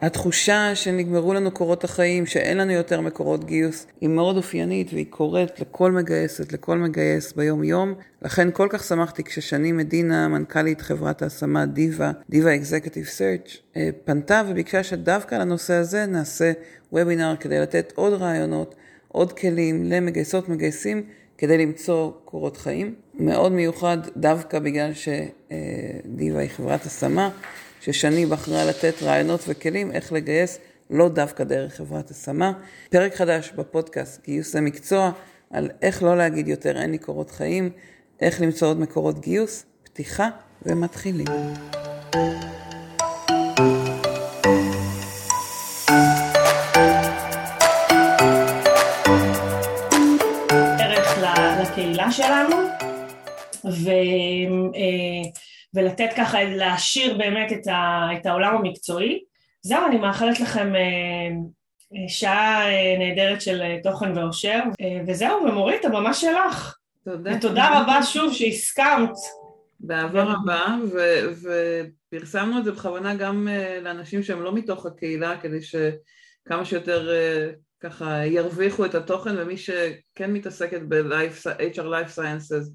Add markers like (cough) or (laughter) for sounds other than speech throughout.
התחושה שנגמרו לנו קורות החיים, שאין לנו יותר מקורות גיוס, היא מאוד אופיינית והיא קורית לכל מגייסת, לכל מגייס ביום יום. לכן כל כך שמחתי כששני מדינה, מנכ"לית חברת ההשמה דיווה, דיווה אקזקטיב סרצ', פנתה וביקשה שדווקא על הנושא הזה נעשה וובינר כדי לתת עוד רעיונות, עוד כלים למגייסות מגייסים כדי למצוא קורות חיים. מאוד מיוחד דווקא בגלל שדיווה היא חברת השמה. ששני בחרה לתת רעיונות וכלים איך לגייס לא דווקא דרך חברת השמה. פרק חדש בפודקאסט גיוס למקצוע על איך לא להגיד יותר אין לי קורות חיים, איך למצוא עוד מקורות גיוס, פתיחה ומתחילים. שלנו, ו... אה, ולתת ככה, להעשיר באמת את, ה, את העולם המקצועי. זהו, אני מאחלת לכם אה, אה, שעה אה, נהדרת של תוכן ואושר, וזהו, ומורית, הבמה שלך. תודה. ותודה רבה שוב שהסכמת. באהבה רבה, ופרסמנו את זה בכוונה גם לאנשים שהם לא מתוך הקהילה, כדי שכמה שיותר ככה ירוויחו את התוכן, ומי שכן מתעסקת ב-HR Life Sciences,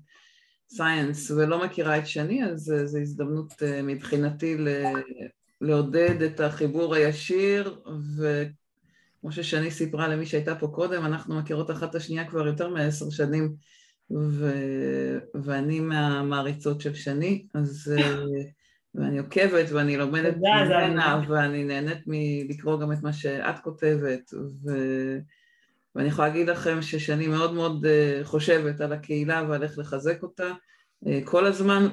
סייאנס ולא מכירה את שני, אז זו הזדמנות אה, מבחינתי לעודד את החיבור הישיר, וכמו ששני סיפרה למי שהייתה פה קודם, אנחנו מכירות אחת את השנייה כבר יותר מעשר שנים, ו... ואני מהמעריצות של שני, אז... אה, ואני עוקבת ואני לומדת ממנה ואני נהנית מלקרוא גם את מה שאת כותבת ו... ואני יכולה להגיד לכם ששני מאוד מאוד אה, חושבת על הקהילה ועל איך לחזק אותה אה, כל הזמן,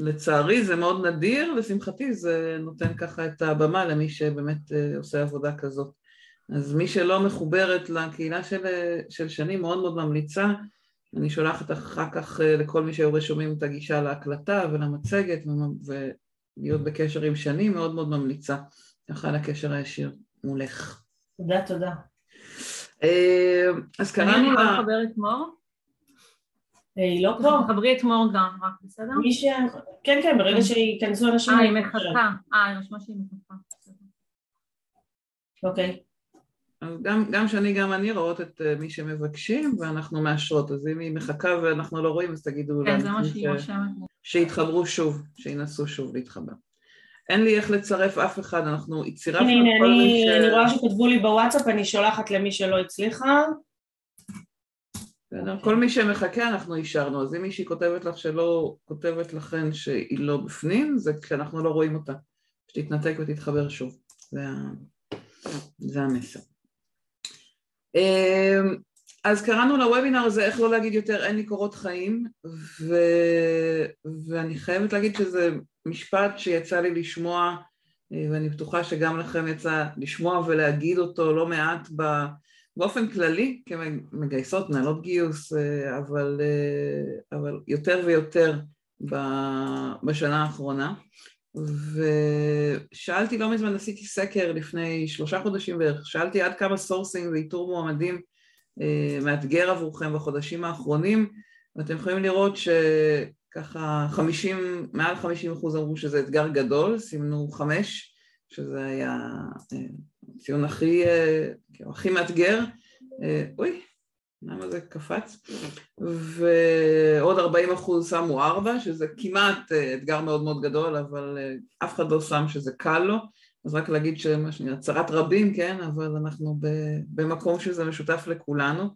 ולצערי זה מאוד נדיר, לשמחתי זה נותן ככה את הבמה למי שבאמת אה, עושה עבודה כזאת. אז מי שלא מחוברת לקהילה של, של שני מאוד מאוד ממליצה, אני שולחת אחר כך לכל מי שהיו רשומים את הגישה להקלטה ולמצגת ולהיות בקשר עם שני, מאוד מאוד ממליצה ככה לקשר הישיר מולך. תודה, תודה. אה, אז קראנו לה... אני יכולה לחבר את מור? אה, היא לא פה. חברי את מור גם, רק בסדר? מי ש... כן, כן, ברגע שייכנסו אנשים... אה, היא מחכה. אה, היא רשמה שהיא מחכה. אוקיי. אז גם, גם שאני גם אני רואות את מי שמבקשים ואנחנו מאשרות, אז אם היא מחכה ואנחנו לא רואים אז תגידו כן, זה מה שהיא רושמת. שיתחברו שוב, שינסו שוב להתחבר. אין לי איך לצרף אף אחד, אנחנו צירפנו כל מי ש... אני רואה שכתבו לי בוואטסאפ, אני שולחת למי שלא הצליחה. בסדר, כל מי שמחכה אנחנו אישרנו, אז אם מישהי כותבת לך שלא, כותבת לכן שהיא לא בפנים, זה כשאנחנו לא רואים אותה, שתתנתק ותתחבר שוב, זה, זה המסר. אמ, אז קראנו לוובינר הזה איך לא להגיד יותר אין לי קורות חיים ו... ואני חייבת להגיד שזה משפט שיצא לי לשמוע ואני בטוחה שגם לכם יצא לשמוע ולהגיד אותו לא מעט באופן כללי כמגייסות, מנהלות גיוס אבל, אבל יותר ויותר בשנה האחרונה. ושאלתי לא מזמן, עשיתי סקר לפני שלושה חודשים בערך, שאלתי עד כמה סורסינג ואיתור מועמדים אה, מאתגר עבורכם בחודשים האחרונים, ואתם יכולים לראות שככה 50, מעל 50 אחוז אמרו שזה אתגר גדול, סימנו חמש, שזה היה אה, הציון הכי, אה, כאילו, הכי מאתגר, אוי, למה זה קפץ? ועוד 40 אחוז שמו ארבע, שזה כמעט אתגר מאוד מאוד גדול, אבל אף אחד לא שם שזה קל לו. אז רק להגיד שמה שנראה, צרת רבים, כן, אבל אנחנו במקום שזה משותף לכולנו.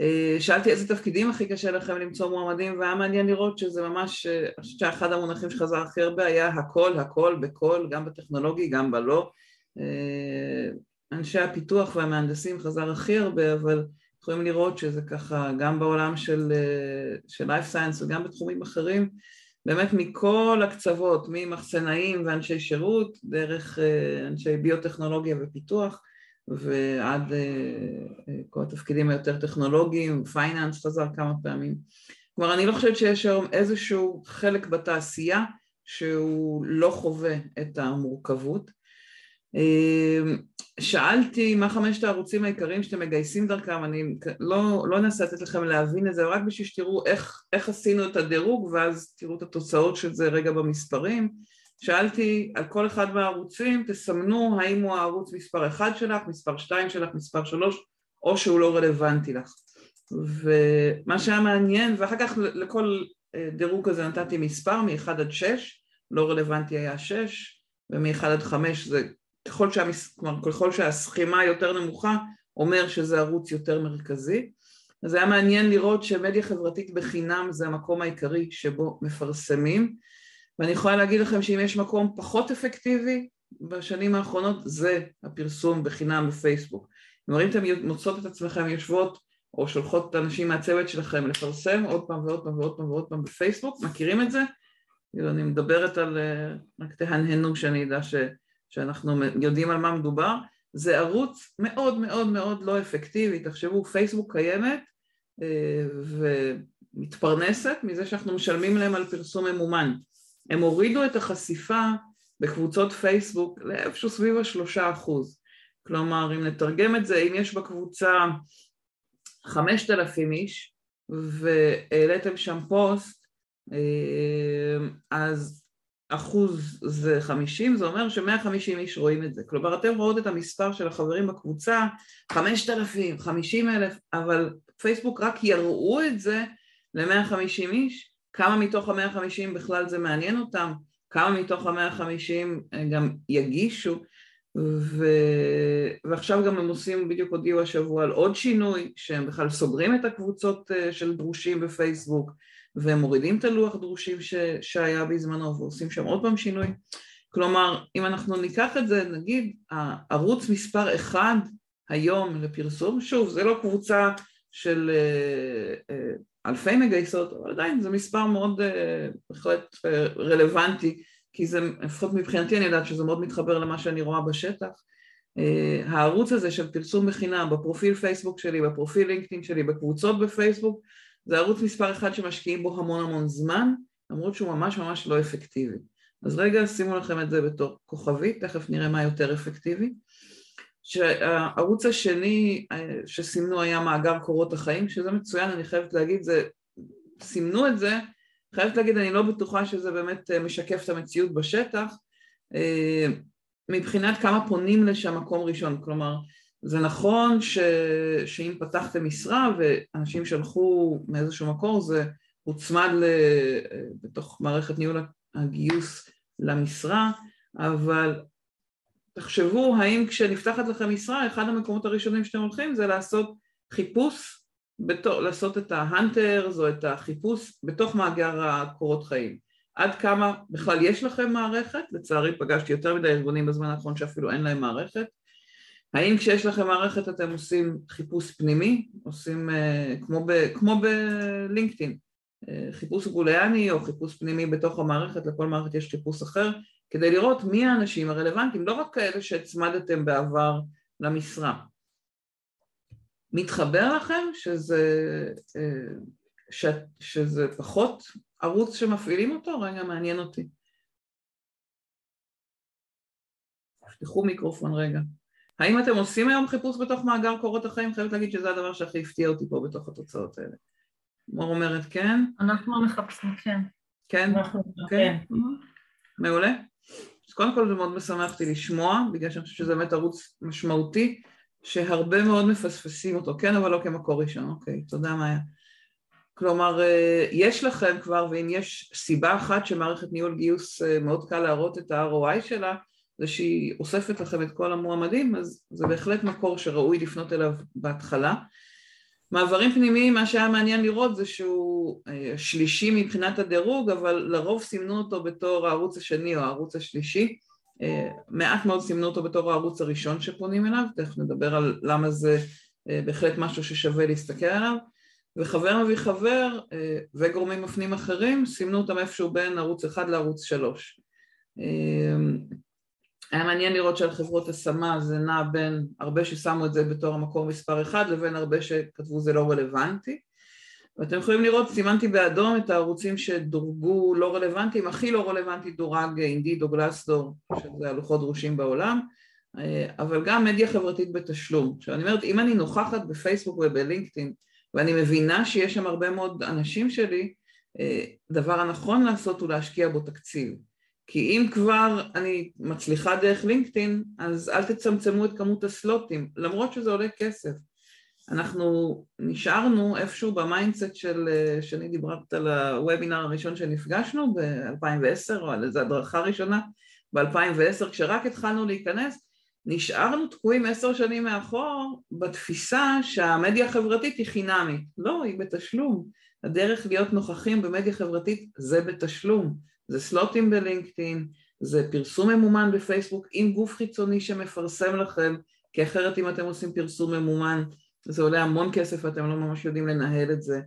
אה, שאלתי איזה תפקידים הכי קשה לכם למצוא מועמדים, והיה מעניין לראות שזה ממש, אה, אני חושבת שאחד המונחים שחזר הכי הרבה היה הכל, הכל, בכל, גם בטכנולוגי, גם בלא. אה, אנשי הפיתוח והמהנדסים חזר הכי הרבה, אבל יכולים לראות שזה ככה גם בעולם של, של science וגם בתחומים אחרים, באמת מכל הקצוות, ממחסנאים ואנשי שירות, דרך אנשי ביוטכנולוגיה ופיתוח, ועד אה, אה, כל התפקידים היותר טכנולוגיים, פייננס חזר כמה פעמים. כלומר, אני לא חושבת שיש היום איזשהו חלק בתעשייה שהוא לא חווה את המורכבות. שאלתי מה חמשת הערוצים העיקריים שאתם מגייסים דרכם, אני לא, לא אנסה לתת לכם להבין את זה, רק בשביל שתראו איך, איך עשינו את הדירוג ואז תראו את התוצאות של זה רגע במספרים. שאלתי על כל אחד מהערוצים, תסמנו האם הוא הערוץ מספר 1 שלך, מספר 2 שלך, מספר 3, או שהוא לא רלוונטי לך. ומה שהיה מעניין, ואחר כך לכל אה, דירוג כזה נתתי מספר מ-1 עד 6, לא רלוונטי היה 6, ומ-1 עד 5 זה ככל, שהמס... כלומר, ככל שהסכימה יותר נמוכה אומר שזה ערוץ יותר מרכזי. אז היה מעניין לראות שמדיה חברתית בחינם זה המקום העיקרי שבו מפרסמים, ואני יכולה להגיד לכם שאם יש מקום פחות אפקטיבי בשנים האחרונות זה הפרסום בחינם בפייסבוק. כלומר אם אתם מוצאות את עצמכם יושבות או שולחות את האנשים מהצוות שלכם לפרסם עוד פעם ועוד פעם ועוד פעם ועוד פעם בפייסבוק, מכירים את זה? כאילו אני מדברת על, אה, רק תהנהנו שאני אדע ש, שאנחנו יודעים על מה מדובר, זה ערוץ מאוד מאוד מאוד לא אפקטיבי, תחשבו פייסבוק קיימת אה, ומתפרנסת מזה שאנחנו משלמים להם על פרסום ממומן, הם הורידו את החשיפה בקבוצות פייסבוק לאיפשהו סביב השלושה אחוז, כלומר אם נתרגם את זה, אם יש בקבוצה חמשת אלפים איש והעליתם שם פוסט אה, אז אחוז זה חמישים, זה אומר שמאה חמישים איש רואים את זה. כלומר, אתם רואות את המספר של החברים בקבוצה, חמשת אלפים, חמישים אלף, אבל פייסבוק רק יראו את זה למאה חמישים איש, כמה מתוך המאה חמישים בכלל זה מעניין אותם, כמה מתוך המאה חמישים גם יגישו, ו... ועכשיו גם הם עושים, בדיוק הודיעו השבוע על עוד שינוי, שהם בכלל סוגרים את הקבוצות אה, של דרושים בפייסבוק, והם מורידים את הלוח דרושים ש... שהיה בזמנו ועושים שם עוד פעם שינוי. כלומר, אם אנחנו ניקח את זה, נגיד, הערוץ מספר אחד היום לפרסום, שוב, זה לא קבוצה של אה, אה, אלפי מגייסות, אבל עדיין זה מספר מאוד בהחלט רלוונטי כי זה, לפחות מבחינתי אני יודעת שזה מאוד מתחבר למה שאני רואה בשטח. Uh, הערוץ הזה של פרסום בחינם בפרופיל פייסבוק שלי, בפרופיל לינקדאין שלי, בקבוצות בפייסבוק, זה ערוץ מספר אחד שמשקיעים בו המון המון זמן, למרות שהוא ממש ממש לא אפקטיבי. אז רגע שימו לכם את זה בתור כוכבית, תכף נראה מה יותר אפקטיבי. שהערוץ השני אה, שסימנו היה מאגר קורות החיים, שזה מצוין, אני חייבת להגיד, זה, סימנו את זה חייבת להגיד, אני לא בטוחה שזה באמת אה, משקף את המציאות בשטח, אה, מבחינת כמה פונים לשם מקום ראשון, כלומר זה נכון ש... שאם פתחתם משרה ואנשים שלחו מאיזשהו מקור זה הוצמד ל... בתוך מערכת ניהול הגיוס למשרה, אבל תחשבו האם כשנפתחת לכם משרה אחד המקומות הראשונים שאתם הולכים זה לעשות חיפוש בתור, לעשות את ההאנטרס או את החיפוש בתוך מאגר הקורות חיים. עד כמה בכלל יש לכם מערכת? לצערי פגשתי יותר מדי ארגונים בזמן האחרון שאפילו אין להם מערכת. האם כשיש לכם מערכת אתם עושים חיפוש פנימי? עושים uh, כמו, ב, כמו בלינקדאין, uh, חיפוש בוליאני או חיפוש פנימי בתוך המערכת, לכל מערכת יש חיפוש אחר, כדי לראות מי האנשים הרלוונטיים, לא רק כאלה שהצמדתם בעבר למשרה. מתחבר לכם שזה, אה, ש, שזה פחות ערוץ שמפעילים אותו? רגע, מעניין אותי. תפתחו מיקרופון רגע. האם אתם עושים היום חיפוש בתוך מאגר קורות החיים? חייבת להגיד שזה הדבר שהכי הפתיע אותי פה בתוך התוצאות האלה. מור אומרת כן? אנחנו מחפשים, כן. כן? כן. מעולה. אז קודם כל זה מאוד משמח אותי לשמוע, בגלל שאני חושבת שזה באמת ערוץ משמעותי. שהרבה מאוד מפספסים אותו, כן אבל לא כמקור ראשון, אוקיי, תודה מאיה. כלומר, אה, יש לכם כבר, ואם יש סיבה אחת שמערכת ניהול גיוס אה, מאוד קל להראות את ה-ROI שלה, זה שהיא אוספת לכם את כל המועמדים, אז זה בהחלט מקור שראוי לפנות אליו בהתחלה. מעברים פנימיים, מה שהיה מעניין לראות זה שהוא אה, שלישי מבחינת הדירוג, אבל לרוב סימנו אותו בתור הערוץ השני או הערוץ השלישי. אה, מעט מאוד סימנו אותו בתור הערוץ הראשון שפונים אליו, תכף נדבר על למה זה אה, בהחלט משהו ששווה להסתכל עליו, וחבר מביא חבר וגורמים מפנים אחרים סימנו אותם איפשהו בין ערוץ אחד לערוץ שלוש. היה מעניין לראות שעל חברות השמה זה נע בין הרבה ששמו את זה בתור המקור מספר אחד לבין הרבה שכתבו זה לא רלוונטי ואתם יכולים לראות, סימנתי באדום את הערוצים שדורגו לא רלוונטיים, הכי לא רלוונטי דורג אינדיד או גלסדור, שזה הלוחות דרושים בעולם, אבל גם מדיה חברתית בתשלום. עכשיו אני אומרת, אם אני נוכחת בפייסבוק ובלינקדאין ואני מבינה שיש שם הרבה מאוד אנשים שלי, דבר הנכון לעשות הוא להשקיע בו תקציב. כי אם כבר אני מצליחה דרך לינקדאין, אז אל תצמצמו את כמות הסלוטים, למרות שזה עולה כסף. אנחנו נשארנו איפשהו ב mindset של, שאני דיברת על הוובינר הראשון שנפגשנו ב-2010, או על איזו הדרכה ראשונה ב-2010, כשרק התחלנו להיכנס, נשארנו תקועים עשר שנים מאחור בתפיסה שהמדיה החברתית היא חינמית. לא, היא בתשלום. הדרך להיות נוכחים במדיה חברתית זה בתשלום. זה slot־ים בלינקדאין, זה פרסום ממומן בפייסבוק עם גוף חיצוני שמפרסם לכם, כי אחרת אם אתם עושים פרסום ממומן זה עולה המון כסף ואתם לא ממש יודעים לנהל את זה.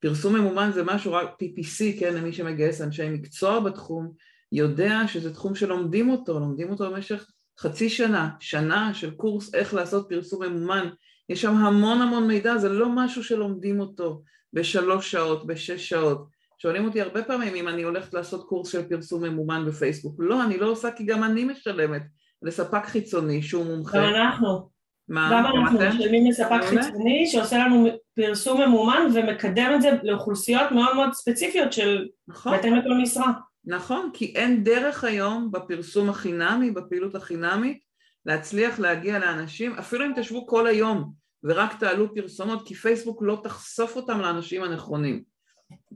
פרסום ממומן זה משהו רק PPC, כן, למי שמגייס אנשי מקצוע בתחום, יודע שזה תחום שלומדים אותו, לומדים אותו במשך חצי שנה, שנה של קורס איך לעשות פרסום ממומן, יש שם המון המון מידע, זה לא משהו שלומדים אותו בשלוש שעות, בשש שעות. שואלים אותי הרבה פעמים אם אני הולכת לעשות קורס של פרסום ממומן בפייסבוק. לא, אני לא עושה כי גם אני משלמת לספק חיצוני שהוא מומחה. גם אנחנו. מה, גם אנחנו משלמים לספק חיצוני שעושה לנו פרסום ממומן ומקדם את זה לאוכלוסיות מאוד מאוד ספציפיות של נכון. בהתאם לכל משרה. נכון, כי אין דרך היום בפרסום החינמי, בפעילות החינמית, להצליח להגיע לאנשים, אפילו אם תשבו כל היום ורק תעלו פרסומות, כי פייסבוק לא תחשוף אותם לאנשים הנכונים.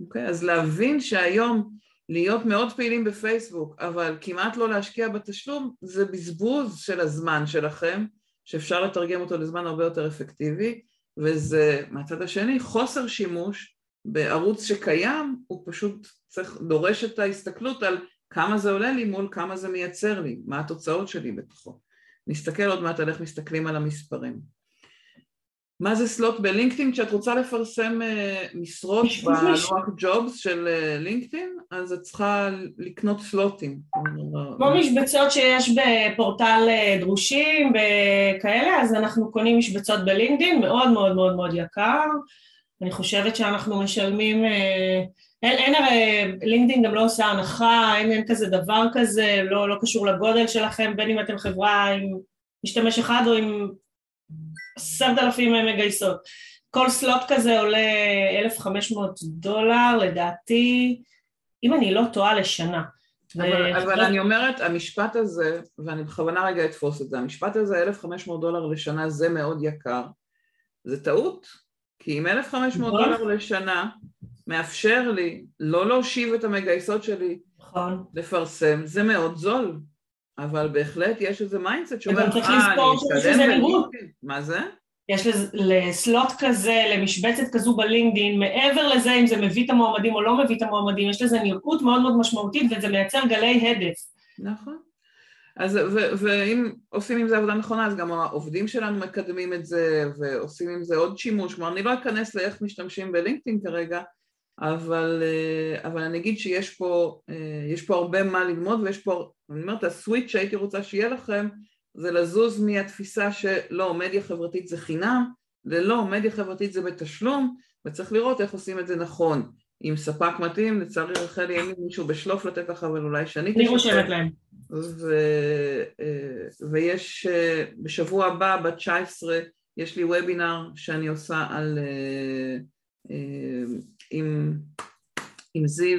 אוקיי? אז להבין שהיום להיות מאוד פעילים בפייסבוק, אבל כמעט לא להשקיע בתשלום, זה בזבוז של הזמן שלכם, שאפשר לתרגם אותו לזמן הרבה יותר אפקטיבי, וזה מהצד השני חוסר שימוש בערוץ שקיים, הוא פשוט צריך, דורש את ההסתכלות על כמה זה עולה לי מול כמה זה מייצר לי, מה התוצאות שלי בתוכו. נסתכל עוד מעט על איך מסתכלים על המספרים. מה זה סלוט בלינקדאין? כשאת רוצה לפרסם uh, משרות בלוח ג'ובס של uh, לינקדאין, אז את צריכה לקנות סלוטים. כמו משבצות שיש בפורטל uh, דרושים וכאלה, אז אנחנו קונים משבצות בלינקדאין, מאוד מאוד מאוד מאוד יקר. אני חושבת שאנחנו משלמים, אין, אין הרי, לינקדאין גם לא עושה הנחה, אין, אין כזה דבר כזה, לא, לא קשור לגודל שלכם, בין אם אתם חברה עם משתמש אחד או עם עשרת אלפים מגייסות. כל סלוט כזה עולה 1,500 דולר לדעתי, אם אני לא טועה לשנה. אבל, ו... אבל אני אומרת, המשפט הזה, ואני בכוונה רגע אתפוס את זה, המשפט הזה 1,500 דולר לשנה זה מאוד יקר, זה טעות, כי אם 1,500 נכון. דולר לשנה מאפשר לי לא להושיב את המגייסות שלי נכון. לפרסם, זה מאוד זול. אבל בהחלט יש איזה mindset שאומר, אה, אני אשתלם בלינקדאין, מה זה? יש לסלוט כזה, למשבצת כזו בלינקדאין, מעבר לזה אם זה מביא את המועמדים או לא מביא את המועמדים, יש לזה נראות מאוד מאוד משמעותית וזה מייצר גלי הדף. נכון. אז ואם עושים עם זה עבודה נכונה, אז גם העובדים שלנו מקדמים את זה ועושים עם זה עוד שימוש. כלומר, אני לא אכנס לאיך משתמשים בלינקדאין כרגע, אבל, אה, אבל אני אגיד שיש פה, אה, פה הרבה מה ללמוד ויש פה, אני אומרת, הסוויץ' שהייתי רוצה שיהיה לכם זה לזוז מהתפיסה שלא, מדיה חברתית זה חינם, ללא, מדיה חברתית זה בתשלום, וצריך לראות איך עושים את זה נכון. עם ספק מתאים, לצערי רחלי אין לי מישהו בשלוף לתת לך, אבל אולי שאני תשתף. אני רושמת להם. ו, אה, ויש בשבוע הבא, ב-19, יש לי וובינר שאני עושה על... עם, זיו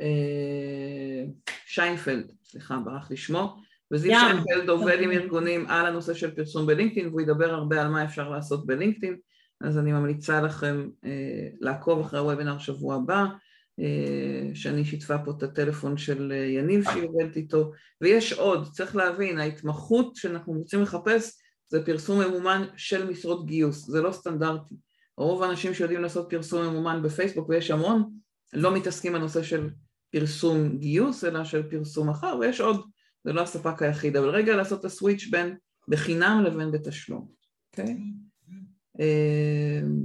אה, שיינפלד, סליחה, ברח לי שמו, וזיו yeah. שיינפלד עובד עם ארגונים על הנושא של פרסום בלינקדאין, והוא ידבר הרבה על מה אפשר לעשות בלינקדאין, אז אני ממליצה לכם אה, לעקוב אחרי הוובינר שבוע הבא, אה, שאני שיתפה פה את הטלפון של יניב שהיא עובדת איתו, ויש עוד, צריך להבין, ההתמחות שאנחנו רוצים לחפש זה פרסום ממומן של משרות גיוס, זה לא סטנדרטי. רוב האנשים שיודעים לעשות פרסום ממומן בפייסבוק, ויש המון, לא מתעסקים בנושא של פרסום גיוס, אלא של פרסום אחר, ויש עוד, זה לא הספק היחיד, אבל רגע לעשות את הסוויץ' בין בחינם לבין בתשלום, אוקיי? אמ,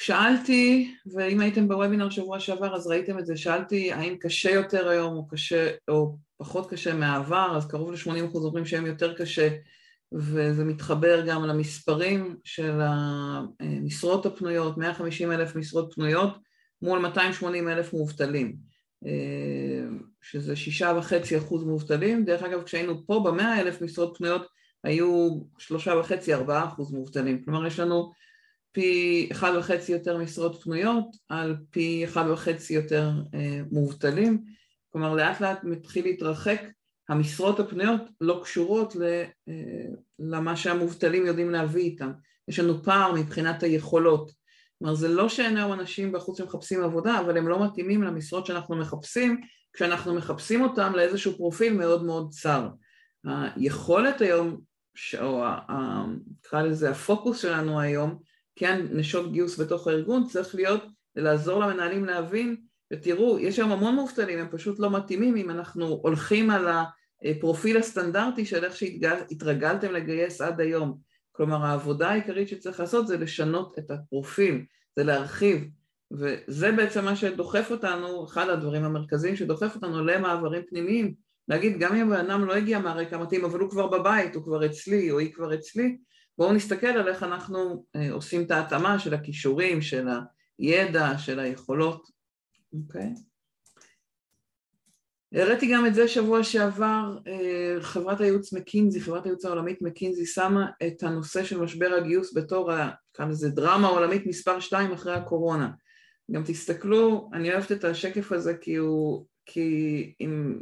שאלתי, ואם הייתם בוובינר שבוע שעבר אז ראיתם את זה, שאלתי האם קשה יותר היום או קשה או פחות קשה מהעבר, אז קרוב ל-80% אומרים שהם יותר קשה וזה מתחבר גם למספרים של המשרות הפנויות, 150 אלף משרות פנויות מול 280 אלף מובטלים, שזה שישה וחצי אחוז מובטלים, דרך אגב כשהיינו פה במאה אלף משרות פנויות היו שלושה וחצי, ארבעה אחוז מובטלים, כלומר יש לנו פי אחד וחצי יותר משרות פנויות, על פי אחד וחצי יותר אה, מובטלים, כלומר לאט לאט מתחיל להתרחק, המשרות הפנויות לא קשורות אה, למה שהמובטלים יודעים להביא איתם, יש לנו פער מבחינת היכולות, כלומר זה לא שאין היום אנשים בחוץ שמחפשים עבודה, אבל הם לא מתאימים למשרות שאנחנו מחפשים, כשאנחנו מחפשים אותם לאיזשהו פרופיל מאוד מאוד צר. היכולת היום, או נקרא לזה הפוקוס שלנו היום, כן, נשות גיוס בתוך הארגון, צריך להיות לעזור למנהלים להבין, ותראו, יש היום המון מובטלים, הם פשוט לא מתאימים אם אנחנו הולכים על הפרופיל הסטנדרטי של איך שהתרגלתם לגייס עד היום. כלומר, העבודה העיקרית שצריך לעשות זה לשנות את הפרופיל, זה להרחיב, וזה בעצם מה שדוחף אותנו, אחד הדברים המרכזיים שדוחף אותנו למעברים פנימיים, להגיד גם אם הבן לא הגיע מהרקע המתאים אבל הוא כבר בבית, הוא כבר אצלי או היא כבר אצלי, בואו נסתכל על איך אנחנו אה, עושים את ההתאמה של הכישורים, של הידע, של היכולות, אוקיי? הראיתי גם את זה שבוע שעבר, אה, חברת הייעוץ מקינזי, חברת הייעוץ העולמית מקינזי שמה את הנושא של משבר הגיוס בתור, כאן זה דרמה עולמית מספר שתיים אחרי הקורונה. גם תסתכלו, אני אוהבת את השקף הזה כי הוא, כי אם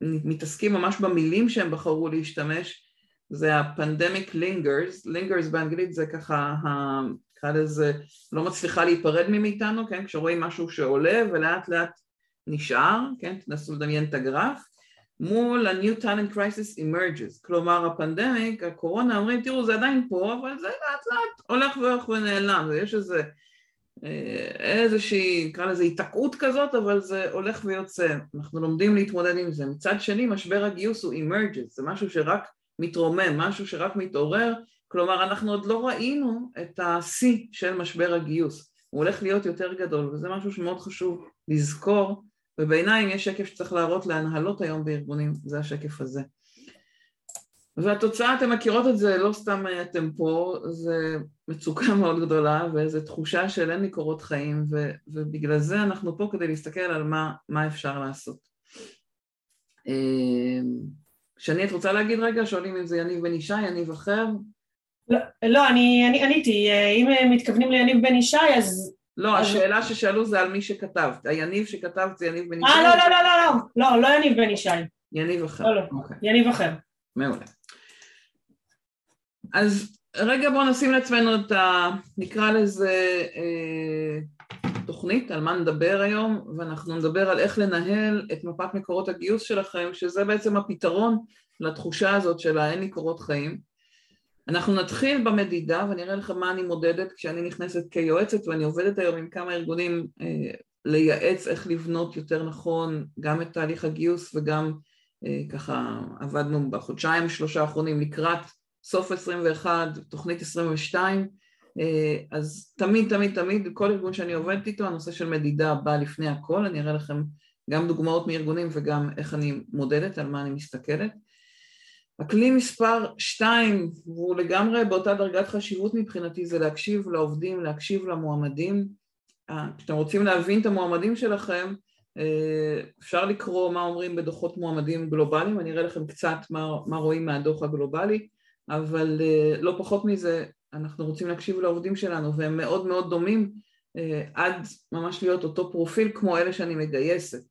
מתעסקים ממש במילים שהם בחרו להשתמש, זה ה-pandemic lingers, lingers באנגלית זה ככה, נקרא לזה, לא מצליחה להיפרד מאיתנו, כן, כשרואים משהו שעולה ולאט לאט נשאר, כן, תנסו לדמיין את הגרף, מול ה-new talent crisis emerges, כלומר הפנדמיק, הקורונה, אומרים תראו זה עדיין פה, אבל זה לאט לאט הולך והולך ונעלם, ויש איזה אה, איזושהי, נקרא לזה היתקעות כזאת, אבל זה הולך ויוצא, אנחנו לומדים להתמודד עם זה. מצד שני, משבר הגיוס הוא emerges, זה משהו שרק מתרומם, משהו שרק מתעורר, כלומר אנחנו עוד לא ראינו את השיא של משבר הגיוס, הוא הולך להיות יותר גדול, וזה משהו שמאוד חשוב לזכור, ובעיניי אם יש שקף שצריך להראות להנהלות היום בארגונים, זה השקף הזה. והתוצאה, אתם מכירות את זה, לא סתם אתם פה, זה מצוקה (laughs) מאוד גדולה ואיזו תחושה של אין לי קורות חיים ו, ובגלל זה אנחנו פה כדי להסתכל על מה, מה אפשר לעשות. אמ, שני, את רוצה להגיד רגע? שואלים אם זה יניב בן ישי, יניב אחר? לא, לא אני, אני עניתי, אם מתכוונים ליניב בן ישי אז... לא, אז... השאלה ששאלו זה על מי שכתבת, היניב שכתבת זה יניב בן ישי? אה, לא, לא, לא, לא, לא, לא, לא יניב בן ישי. יניב אחר. לא, לא. אוקיי. יניב אחר. מעולה. אז רגע בואו נשים לעצמנו את ה... נקרא לזה אה, תוכנית, על מה נדבר היום, ואנחנו נדבר על איך לנהל את מפת מקורות הגיוס שלכם, שזה בעצם הפתרון לתחושה הזאת של האין לי קורות חיים. אנחנו נתחיל במדידה ואני אראה לכם מה אני מודדת כשאני נכנסת כיועצת ואני עובדת היום עם כמה ארגונים אה, לייעץ איך לבנות יותר נכון גם את תהליך הגיוס וגם אה, ככה עבדנו בחודשיים שלושה האחרונים לקראת סוף 21, תוכנית 22, אה, אז תמיד תמיד תמיד כל ארגון שאני עובדת איתו הנושא של מדידה בא לפני הכל, אני אראה לכם גם דוגמאות מארגונים וגם איך אני מודדת, על מה אני מסתכלת. הכלי מספר 2 והוא לגמרי באותה דרגת חשיבות מבחינתי זה להקשיב לעובדים, להקשיב למועמדים. אה, כשאתם רוצים להבין את המועמדים שלכם אה, אפשר לקרוא מה אומרים בדוחות מועמדים גלובליים, אני אראה לכם קצת מה, מה רואים מהדוח הגלובלי אבל אה, לא פחות מזה אנחנו רוצים להקשיב לעובדים שלנו והם מאוד מאוד דומים עד ממש להיות אותו פרופיל כמו אלה שאני מגייסת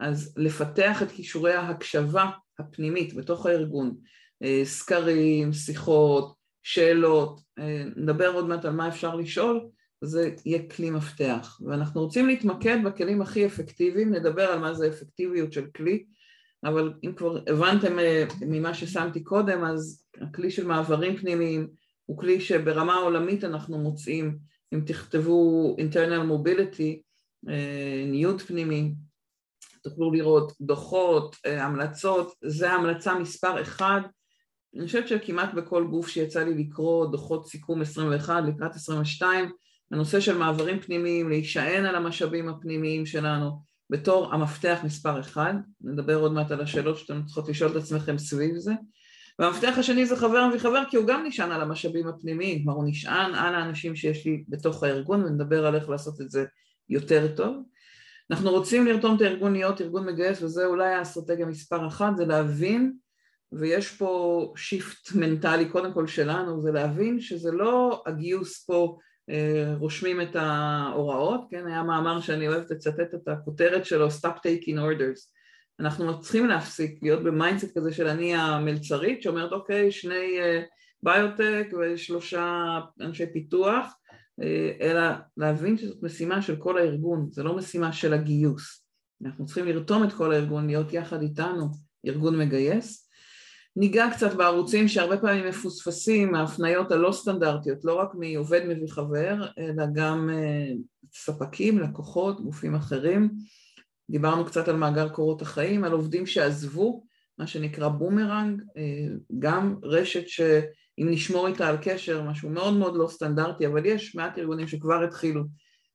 אז לפתח את כישורי ההקשבה הפנימית בתוך הארגון אה, סקרים, שיחות, שאלות, נדבר עוד מעט על מה אפשר לשאול זה יהיה כלי מפתח. ואנחנו רוצים להתמקד בכלים הכי אפקטיביים, נדבר על מה זה אפקטיביות של כלי אבל אם כבר הבנתם ממה ששמתי קודם אז הכלי של מעברים פנימיים הוא כלי שברמה העולמית אנחנו מוצאים, אם תכתבו internal mobility, אה, ניוד פנימי, תוכלו לראות דוחות, אה, המלצות, זה המלצה מספר אחד, אני חושבת שכמעט בכל גוף שיצא לי לקרוא דוחות סיכום 21 לקראת 22, הנושא של מעברים פנימיים, להישען על המשאבים הפנימיים שלנו בתור המפתח מספר אחד, נדבר עוד מעט על השאלות שאתם צריכות לשאול את עצמכם סביב זה, והמפתח השני זה חבר מביא חבר כי הוא גם נשען על המשאבים הפנימיים, כלומר הוא נשען על האנשים שיש לי בתוך הארגון ונדבר על איך לעשות את זה יותר טוב. אנחנו רוצים לרתום את הארגון להיות ארגון מגייס וזה אולי האסטרטגיה מספר אחת, זה להבין ויש פה shift מנטלי קודם כל שלנו, זה להבין שזה לא הגיוס פה רושמים את ההוראות, כן, היה מאמר שאני אוהבת לצטט את הכותרת שלו, Stop Taking Orders. אנחנו צריכים להפסיק להיות ב mindset כזה של אני המלצרית שאומרת אוקיי, שני ביוטק ושלושה אנשי פיתוח, אלא להבין שזאת משימה של כל הארגון, זה לא משימה של הגיוס. אנחנו צריכים לרתום את כל הארגון, להיות יחד איתנו, ארגון מגייס. ניגע קצת בערוצים שהרבה פעמים מפוספסים, ההפניות הלא סטנדרטיות, לא רק מעובד מביא חבר, אלא גם אה, ספקים, לקוחות, גופים אחרים. דיברנו קצת על מאגר קורות החיים, על עובדים שעזבו, מה שנקרא בומרנג, אה, גם רשת שאם נשמור איתה על קשר, משהו מאוד מאוד לא סטנדרטי, אבל יש מעט ארגונים שכבר התחילו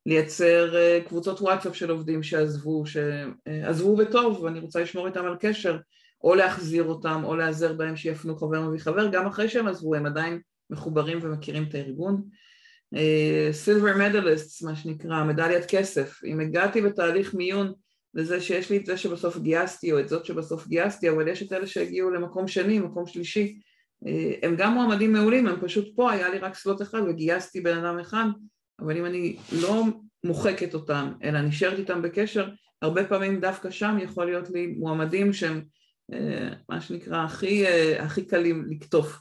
לייצר אה, קבוצות וואטסאפ של עובדים שעזבו, שעזבו בטוב ואני רוצה לשמור איתם על קשר, או להחזיר אותם או להיעזר בהם שיפנו חבר מביא חבר, גם אחרי שהם עזבו הם עדיין מחוברים ומכירים את הארגון. סילבר uh, מדליסט, מה שנקרא, מדליית כסף. אם הגעתי בתהליך מיון לזה שיש לי את זה שבסוף גייסתי או את זאת שבסוף גייסתי, אבל יש את אלה שהגיעו למקום שני, מקום שלישי, הם גם מועמדים מעולים, הם פשוט פה, היה לי רק סלוט אחד וגייסתי בן אדם אחד, אבל אם אני לא מוחקת אותם, אלא נשארת איתם בקשר, הרבה פעמים דווקא שם יכול להיות לי מועמדים שהם אה, מה שנקרא הכי, אה, הכי קלים לקטוף.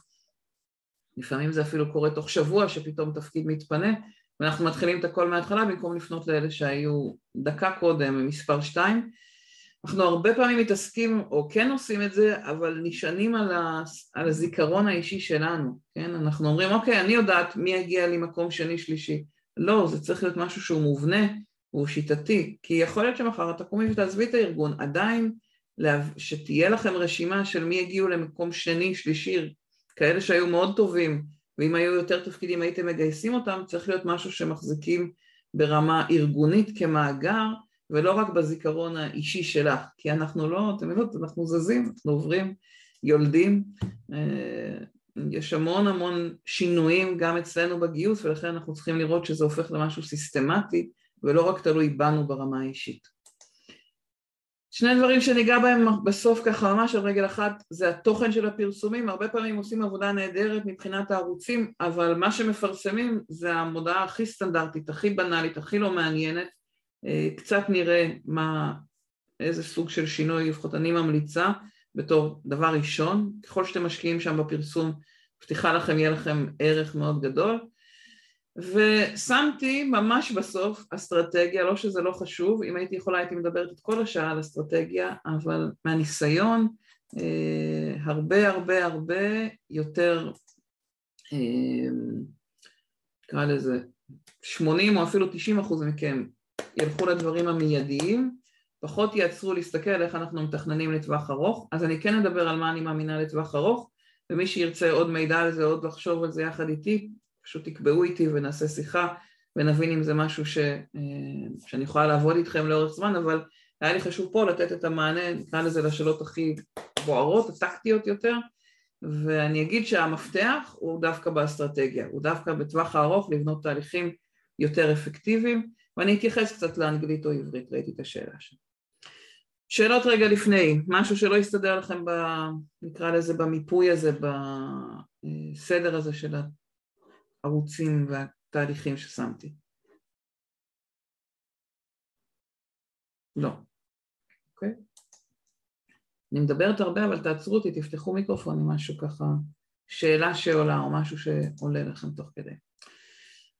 לפעמים זה אפילו קורה תוך שבוע שפתאום תפקיד מתפנה ואנחנו מתחילים את הכל מההתחלה במקום לפנות לאלה שהיו דקה קודם מספר שתיים. אנחנו הרבה פעמים מתעסקים או כן עושים את זה אבל נשענים על, ה, על הזיכרון האישי שלנו, כן? אנחנו אומרים אוקיי אני יודעת מי יגיע לי מקום שני שלישי לא, זה צריך להיות משהו שהוא מובנה, הוא שיטתי, כי יכול להיות שמחר תקומי ותעזבי את הארגון, עדיין שתהיה לכם רשימה של מי הגיעו למקום שני, שלישי, כאלה שהיו מאוד טובים, ואם היו יותר תפקידים הייתם מגייסים אותם, צריך להיות משהו שמחזיקים ברמה ארגונית כמאגר, ולא רק בזיכרון האישי שלך, כי אנחנו לא, אתם יודעות, אנחנו זזים, אנחנו עוברים, יולדים, אה, יש המון המון שינויים גם אצלנו בגיוס, ולכן אנחנו צריכים לראות שזה הופך למשהו סיסטמטי, ולא רק תלוי בנו ברמה האישית. שני דברים שניגע בהם בסוף ככה ממש על רגל אחת זה התוכן של הפרסומים, הרבה פעמים עושים עבודה נהדרת מבחינת הערוצים אבל מה שמפרסמים זה המודעה הכי סטנדרטית, הכי בנאלית, הכי לא מעניינת קצת נראה מה, איזה סוג של שינוי לפחות אני ממליצה בתור דבר ראשון, ככל שאתם משקיעים שם בפרסום מבטיחה לכם יהיה לכם ערך מאוד גדול. ושמתי ממש בסוף אסטרטגיה, לא שזה לא חשוב, אם הייתי יכולה הייתי מדברת את כל השעה על אסטרטגיה, אבל מהניסיון אה, הרבה הרבה הרבה יותר, אה, נקרא אה, לזה 80 או אפילו 90 אחוז מכם ילכו לדברים המיידיים, פחות יעצרו להסתכל איך אנחנו מתכננים לטווח ארוך, אז אני כן אדבר על מה אני מאמינה לטווח ארוך, ומי שירצה עוד מידע על זה, עוד לחשוב על זה יחד איתי, פשוט תקבעו איתי ונעשה שיחה ונבין אם זה משהו ש, אה, שאני יכולה לעבוד איתכם לאורך זמן, אבל היה לי חשוב פה לתת את המענה, נקרא לזה לשאלות הכי בוערות, הטקטיות יותר, ואני אגיד שהמפתח הוא דווקא באסטרטגיה, הוא דווקא בטווח הארוך לבנות תהליכים יותר אפקטיביים, ואני אתייחס קצת לאנגלית או עברית, ראיתי את השאלה שם. שאלות רגע לפני, משהו שלא יסתדר לכם, ב, נקרא לזה במיפוי הזה, בסדר הזה של הערוצים והתהליכים ששמתי. לא. אוקיי? אני מדברת הרבה אבל תעצרו אותי, תפתחו מיקרופון עם משהו ככה, שאלה שעולה או משהו שעולה לכם תוך כדי.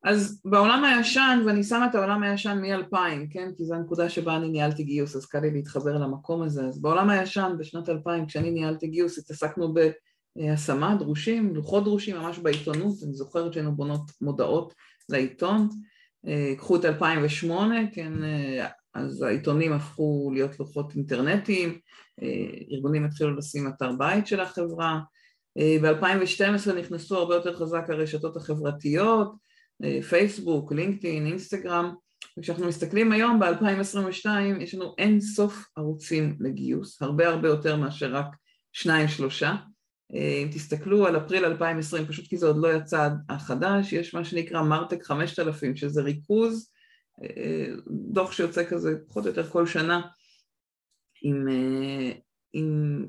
אז בעולם הישן, ואני שמה את העולם הישן מ-2000, כן? כי זו הנקודה שבה אני ניהלתי גיוס, אז קל לי להתחבר למקום הזה. אז בעולם הישן, בשנת 2000, כשאני ניהלתי גיוס, התעסקנו ב... השמה, דרושים, לוחות דרושים ממש בעיתונות, אני זוכרת שהיינו בונות מודעות לעיתון, אה, קחו את 2008, כן, אה, אז העיתונים הפכו להיות לוחות אינטרנטיים, אה, ארגונים התחילו לשים אתר בית של החברה, ב-2012 נכנסו הרבה יותר חזק הרשתות החברתיות, פייסבוק, לינקדאין, אינסטגרם, וכשאנחנו מסתכלים היום ב-2022 יש לנו אין סוף ערוצים לגיוס, הרבה הרבה יותר מאשר רק שניים שלושה אה, אם תסתכלו על אפריל 2020, פשוט כי זה עוד לא יצא החדש, יש מה שנקרא מרטק 5000, שזה ריכוז, אה, דוח שיוצא כזה פחות או יותר כל שנה, עם, אה, עם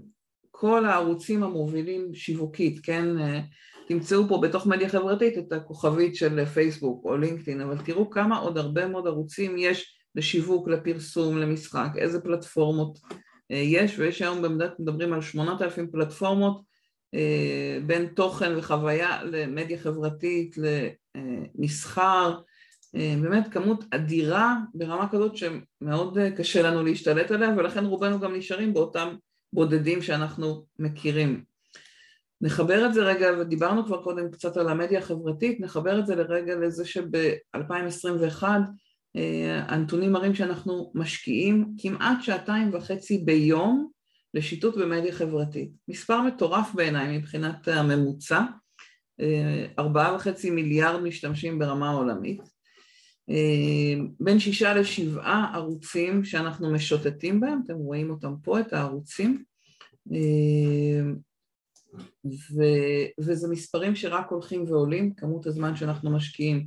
כל הערוצים המובילים שיווקית, כן? אה, תמצאו פה בתוך מדיה חברתית את הכוכבית של פייסבוק או לינקדאין, אבל תראו כמה עוד הרבה מאוד ערוצים יש לשיווק, לפרסום, למשחק, איזה פלטפורמות אה, יש, ויש היום במדינת מדברים על שמונת אלפים פלטפורמות אה, בין תוכן וחוויה למדיה חברתית, למסחר, באמת כמות אדירה ברמה כזאת שמאוד קשה לנו להשתלט עליה ולכן רובנו גם נשארים באותם בודדים שאנחנו מכירים. נחבר את זה רגע, ודיברנו כבר קודם קצת על המדיה החברתית, נחבר את זה לרגע לזה שב-2021 אה, הנתונים מראים שאנחנו משקיעים כמעט שעתיים וחצי ביום לשיטוט במדיה חברתית. מספר מטורף בעיניי מבחינת הממוצע, אה, ארבעה וחצי מיליארד משתמשים ברמה עולמית, אה, בין שישה לשבעה ערוצים שאנחנו משוטטים בהם, אתם רואים אותם פה, את הערוצים, ו, וזה מספרים שרק הולכים ועולים, כמות הזמן שאנחנו משקיעים.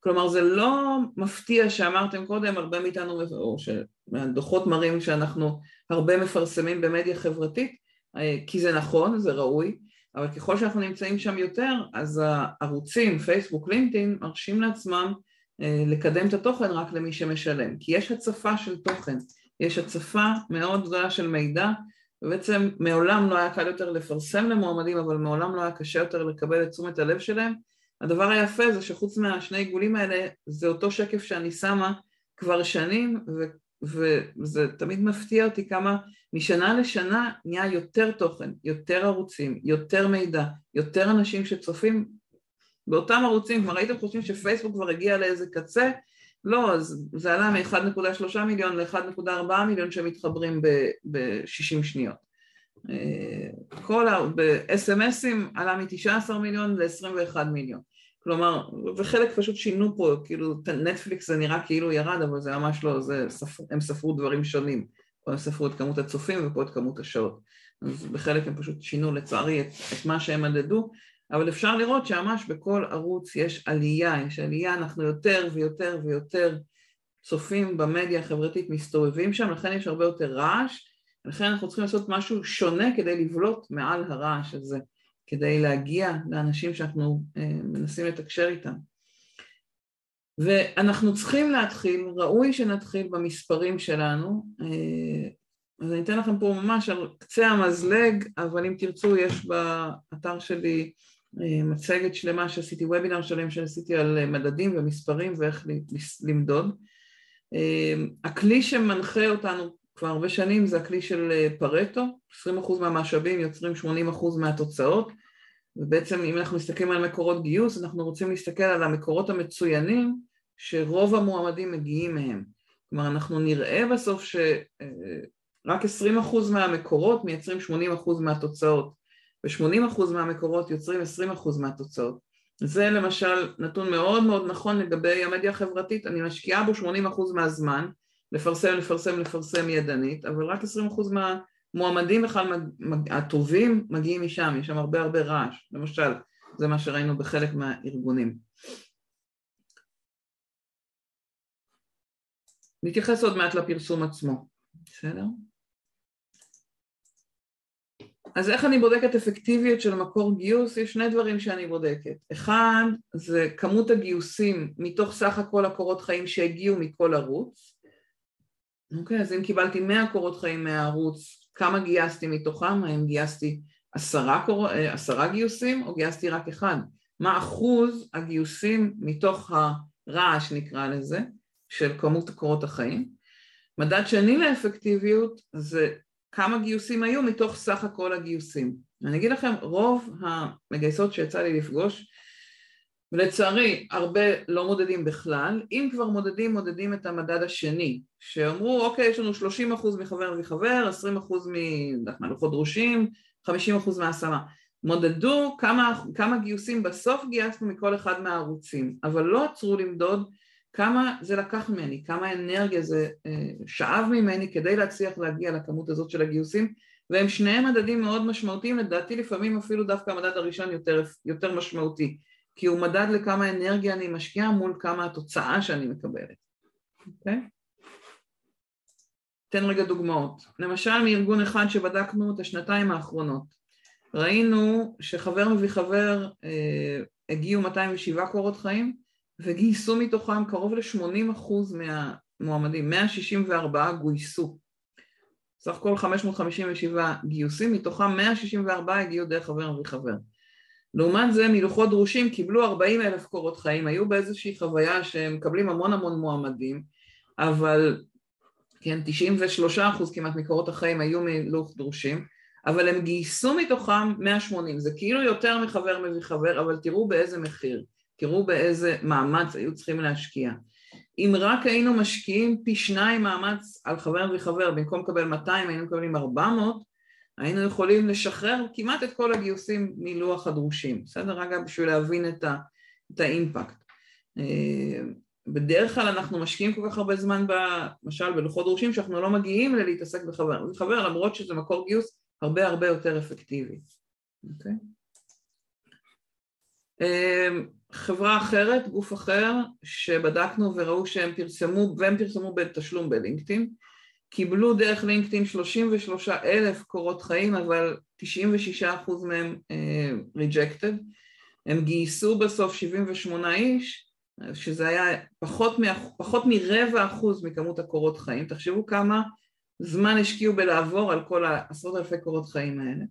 כלומר זה לא מפתיע שאמרתם קודם, הרבה מאיתנו, או שהדוחות מראים שאנחנו הרבה מפרסמים במדיה חברתית, כי זה נכון, זה ראוי, אבל ככל שאנחנו נמצאים שם יותר, אז הערוצים, פייסבוק, לינקדאין, מרשים לעצמם אה, לקדם את התוכן רק למי שמשלם, כי יש הצפה של תוכן, יש הצפה מאוד גדולה של מידע ובעצם מעולם לא היה קל יותר לפרסם למועמדים, אבל מעולם לא היה קשה יותר לקבל את תשומת הלב שלהם. הדבר היפה זה שחוץ מהשני עיגולים האלה, זה אותו שקף שאני שמה כבר שנים, ו- וזה תמיד מפתיע אותי כמה משנה לשנה נהיה יותר תוכן, יותר ערוצים, יותר מידע, יותר אנשים שצופים באותם ערוצים, כלומר הייתם חושבים שפייסבוק כבר הגיע לאיזה קצה, לא, אז זה עלה מ-1.3 מיליון ל-1.4 מיליון שמתחברים ב-60 שניות. אה, כל ה... ב-SMSים עלה מ-19 מיליון ל-21 מיליון. כלומר, וחלק פשוט שינו פה, כאילו נטפליקס זה נראה כאילו ירד, אבל זה ממש לא, זה, ספר, הם ספרו דברים שונים. פה הם ספרו את כמות הצופים ופה את כמות השעות. אז בחלק הם פשוט שינו לצערי את, את מה שהם מדדו, אבל אפשר לראות שממש בכל ערוץ יש עלייה, יש עלייה, אנחנו יותר ויותר ויותר צופים במדיה החברתית מסתובבים שם, לכן יש הרבה יותר רעש, לכן אנחנו צריכים לעשות משהו שונה כדי לבלוט מעל הרעש הזה, כדי להגיע לאנשים שאנחנו אה, מנסים לתקשר איתם. ואנחנו צריכים להתחיל, ראוי שנתחיל במספרים שלנו, אה, אז אני אתן לכם פה ממש על קצה המזלג, אבל אם תרצו יש באתר שלי מצגת שלמה שעשיתי, וובינר שלם שעשיתי על אה, מדדים ומספרים ואיך למדוד. אה, הכלי שמנחה אותנו כבר הרבה שנים זה הכלי של פרטו, 20% מהמשאבים יוצרים 80% מהתוצאות, ובעצם אם אנחנו מסתכלים על מקורות גיוס, אנחנו רוצים להסתכל על המקורות המצוינים שרוב המועמדים מגיעים מהם. כלומר, אנחנו נראה בסוף שרק 20% מהמקורות מייצרים 80% מהתוצאות. ו-80% מהמקורות יוצרים 20% מהתוצאות. זה למשל נתון מאוד מאוד נכון לגבי המדיה החברתית, אני משקיעה בו 80% מהזמן, לפרסם, לפרסם, לפרסם ידנית, אבל רק 20% מהמועמדים בכלל הטובים מגיעים משם, יש שם הרבה הרבה רעש, למשל, זה מה שראינו בחלק מהארגונים. נתייחס עוד מעט לפרסום עצמו, בסדר? אז איך אני בודקת אפקטיביות של מקור גיוס? יש שני דברים שאני בודקת. אחד, זה כמות הגיוסים מתוך סך הכל הקורות חיים שהגיעו מכל ערוץ. אוקיי, אז אם קיבלתי 100 קורות חיים מהערוץ, כמה גייסתי מתוכם? האם גייסתי עשרה, קור... אה, עשרה גיוסים או גייסתי רק אחד? מה אחוז הגיוסים מתוך הרעש נקרא לזה, של כמות קורות החיים? מדד שני לאפקטיביות זה כמה גיוסים היו מתוך סך הכל הגיוסים. אני אגיד לכם, רוב המגייסות שיצא לי לפגוש, ולצערי הרבה לא מודדים בכלל, אם כבר מודדים, מודדים את המדד השני, שאמרו אוקיי יש לנו 30% מחבר וחבר, 20% מהלוחות דרושים, 50% מהשמה. מודדו כמה, כמה גיוסים בסוף גייסנו מכל אחד מהערוצים, אבל לא עצרו למדוד כמה זה לקח ממני, כמה אנרגיה זה אה, שאב ממני כדי להצליח להגיע לכמות הזאת של הגיוסים והם שניהם מדדים מאוד משמעותיים, לדעתי לפעמים אפילו דווקא המדד הראשון יותר, יותר משמעותי כי הוא מדד לכמה אנרגיה אני משקיעה מול כמה התוצאה שאני מקבלת, אוקיי? Okay? תן רגע דוגמאות. למשל מארגון אחד שבדקנו את השנתיים האחרונות, ראינו שחבר מביא חבר אה, הגיעו 207 קורות חיים וגייסו מתוכם קרוב ל-80% מהמועמדים, 164 גויסו. סך הכל 557 גיוסים, מתוכם 164 הגיעו דרך חבר מביא חבר. לעומת זה מלוחות דרושים קיבלו 40 אלף קורות חיים, היו באיזושהי חוויה שהם מקבלים המון המון מועמדים, אבל כן, 93 אחוז כמעט מקורות החיים היו מלוח דרושים, אבל הם גייסו מתוכם 180, זה כאילו יותר מחבר מביא חבר, אבל תראו באיזה מחיר, תראו באיזה מאמץ היו צריכים להשקיע. אם רק היינו משקיעים פי שניים מאמץ על חבר מביא חבר, במקום לקבל 200 היינו מקבלים 400, היינו יכולים לשחרר כמעט את כל הגיוסים מלוח הדרושים, בסדר? אגב, בשביל להבין את, ה, את האימפקט. אה, בדרך כלל אנחנו משקיעים כל כך הרבה זמן, למשל בלוחות דרושים, שאנחנו לא מגיעים ללהתעסק בחבר. בחבר, למרות שזה מקור גיוס הרבה הרבה יותר אפקטיבי. אוקיי? אה, חברה אחרת, גוף אחר, שבדקנו וראו שהם פרסמו, והם פרסמו בתשלום בלינקדאין, קיבלו דרך לינקדאין 33 אלף קורות חיים, אבל 96 אחוז מהם uh, rejected. הם גייסו בסוף 78 איש, שזה היה פחות, מ, פחות מרבע אחוז מכמות הקורות חיים. תחשבו כמה זמן השקיעו בלעבור על כל העשרות אלפי קורות חיים האלה.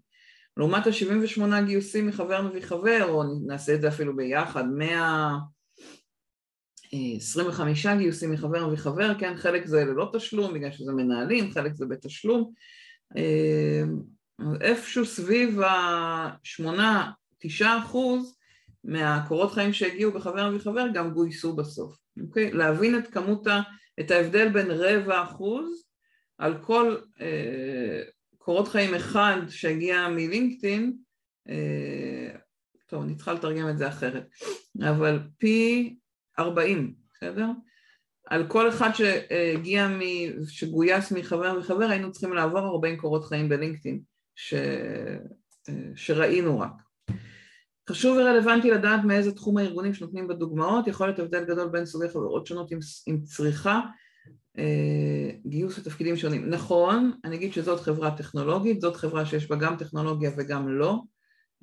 לעומת ה-78 גיוסים מחבר מביא חבר, או נעשה את זה אפילו ביחד, 100... 25 גיוסים מחבר וחבר, כן, חלק זה ללא תשלום בגלל שזה מנהלים, חלק זה בתשלום, אה, איפשהו סביב השמונה, תשעה אחוז מהקורות חיים שהגיעו בחבר וחבר גם גויסו בסוף, אוקיי? להבין את כמות, ה, את ההבדל בין רבע אחוז על כל אה, קורות חיים אחד שהגיע מלינקדאין, אה, טוב, אני צריכה לתרגם את זה אחרת, אבל פי 40, בסדר? על כל אחד שהגיע, מ... שגויס מחבר וחבר היינו צריכים לעבור 40 קורות חיים בלינקדאין ש... שראינו רק. חשוב ורלוונטי לדעת מאיזה תחום הארגונים שנותנים בדוגמאות, יכול להיות הבדל גדול בין סוגי חברות שונות עם, עם צריכה, אה, גיוס לתפקידים שונים. נכון, אני אגיד שזאת חברה טכנולוגית, זאת חברה שיש בה גם טכנולוגיה וגם לא,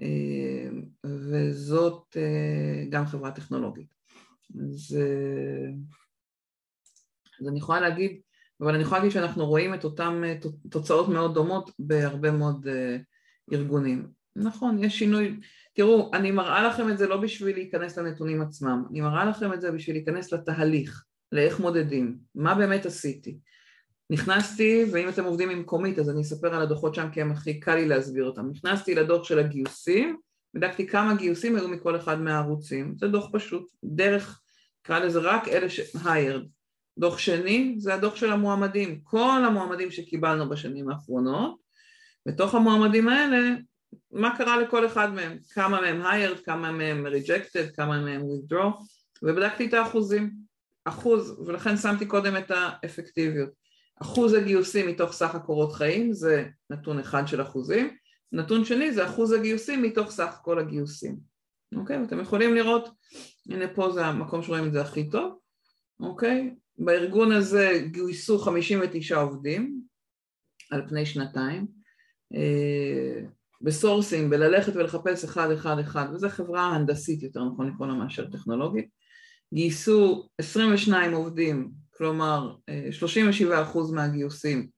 אה, וזאת אה, גם חברה טכנולוגית. אז, אז אני יכולה להגיד, אבל אני יכולה להגיד שאנחנו רואים את אותן תוצאות מאוד דומות בהרבה מאוד ארגונים. נכון, יש שינוי, תראו, אני מראה לכם את זה לא בשביל להיכנס לנתונים עצמם, אני מראה לכם את זה בשביל להיכנס לתהליך, לאיך מודדים, מה באמת עשיתי. נכנסתי, ואם אתם עובדים עם קומית אז אני אספר על הדוחות שם כי הם הכי קל לי להסביר אותם. נכנסתי לדוח של הגיוסים, בדקתי כמה גיוסים היו מכל אחד מהערוצים, זה דוח פשוט, דרך, נקרא לזה רק אלה ש-hired. דוח שני זה הדוח של המועמדים, כל המועמדים שקיבלנו בשנים האחרונות, בתוך המועמדים האלה, מה קרה לכל אחד מהם, כמה מהם hired, כמה מהם rejected, כמה מהם withdraw, ובדקתי את האחוזים, אחוז, ולכן שמתי קודם את האפקטיביות. אחוז הגיוסים מתוך סך הקורות חיים זה נתון אחד של אחוזים, נתון שני זה אחוז הגיוסים מתוך סך כל הגיוסים, אוקיי? ואתם יכולים לראות, הנה פה זה המקום שרואים את זה הכי טוב, אוקיי? בארגון הזה גויסו 59 עובדים על פני שנתיים, אה, ב sourcing, בללכת ולחפש אחד אחד אחד, וזו חברה הנדסית יותר נכון לקרוא לה מאשר טכנולוגית, גייסו 22 עובדים, כלומר 37% אה, מהגיוסים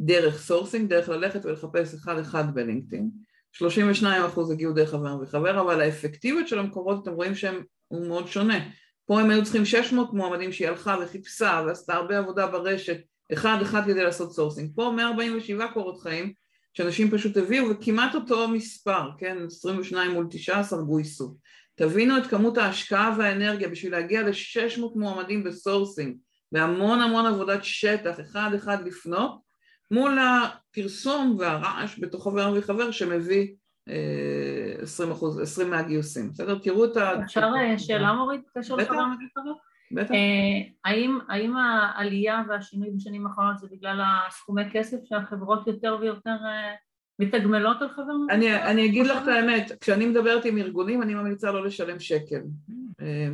דרך sourcing, דרך ללכת ולחפש אחד אחד בלינקדאין, 32 אחוז הגיעו דרך חבר מביא חבר, אבל האפקטיביות של המקורות אתם רואים שהם הוא מאוד שונה. פה הם היו צריכים 600 מועמדים שהיא הלכה וחיפשה ועשתה הרבה עבודה ברשת, אחד אחד כדי לעשות sourcing. פה 147 קורות חיים שאנשים פשוט הביאו וכמעט אותו מספר, כן, 22 מול 19 גויסו. תבינו את כמות ההשקעה והאנרגיה בשביל להגיע ל-600 מועמדים ב sourcing, והמון המון עבודת שטח, אחד אחד לפנות, מול הפרסום והרעש בתוך חבר וחבר שמביא 20 אה, אחוז, 20 מהגיוסים, בסדר? תראו את ה... אפשר אה, שאלה מורית בקשר לחבר וחבר? בטח. אה, האם, האם העלייה והשינוי בשנים האחרונות זה בגלל הסכומי כסף שהחברות יותר ויותר מתגמלות על חבר אני, אני אגיד לך את האמת, כשאני מדברת עם ארגונים אני ממליצה לא לשלם שקל.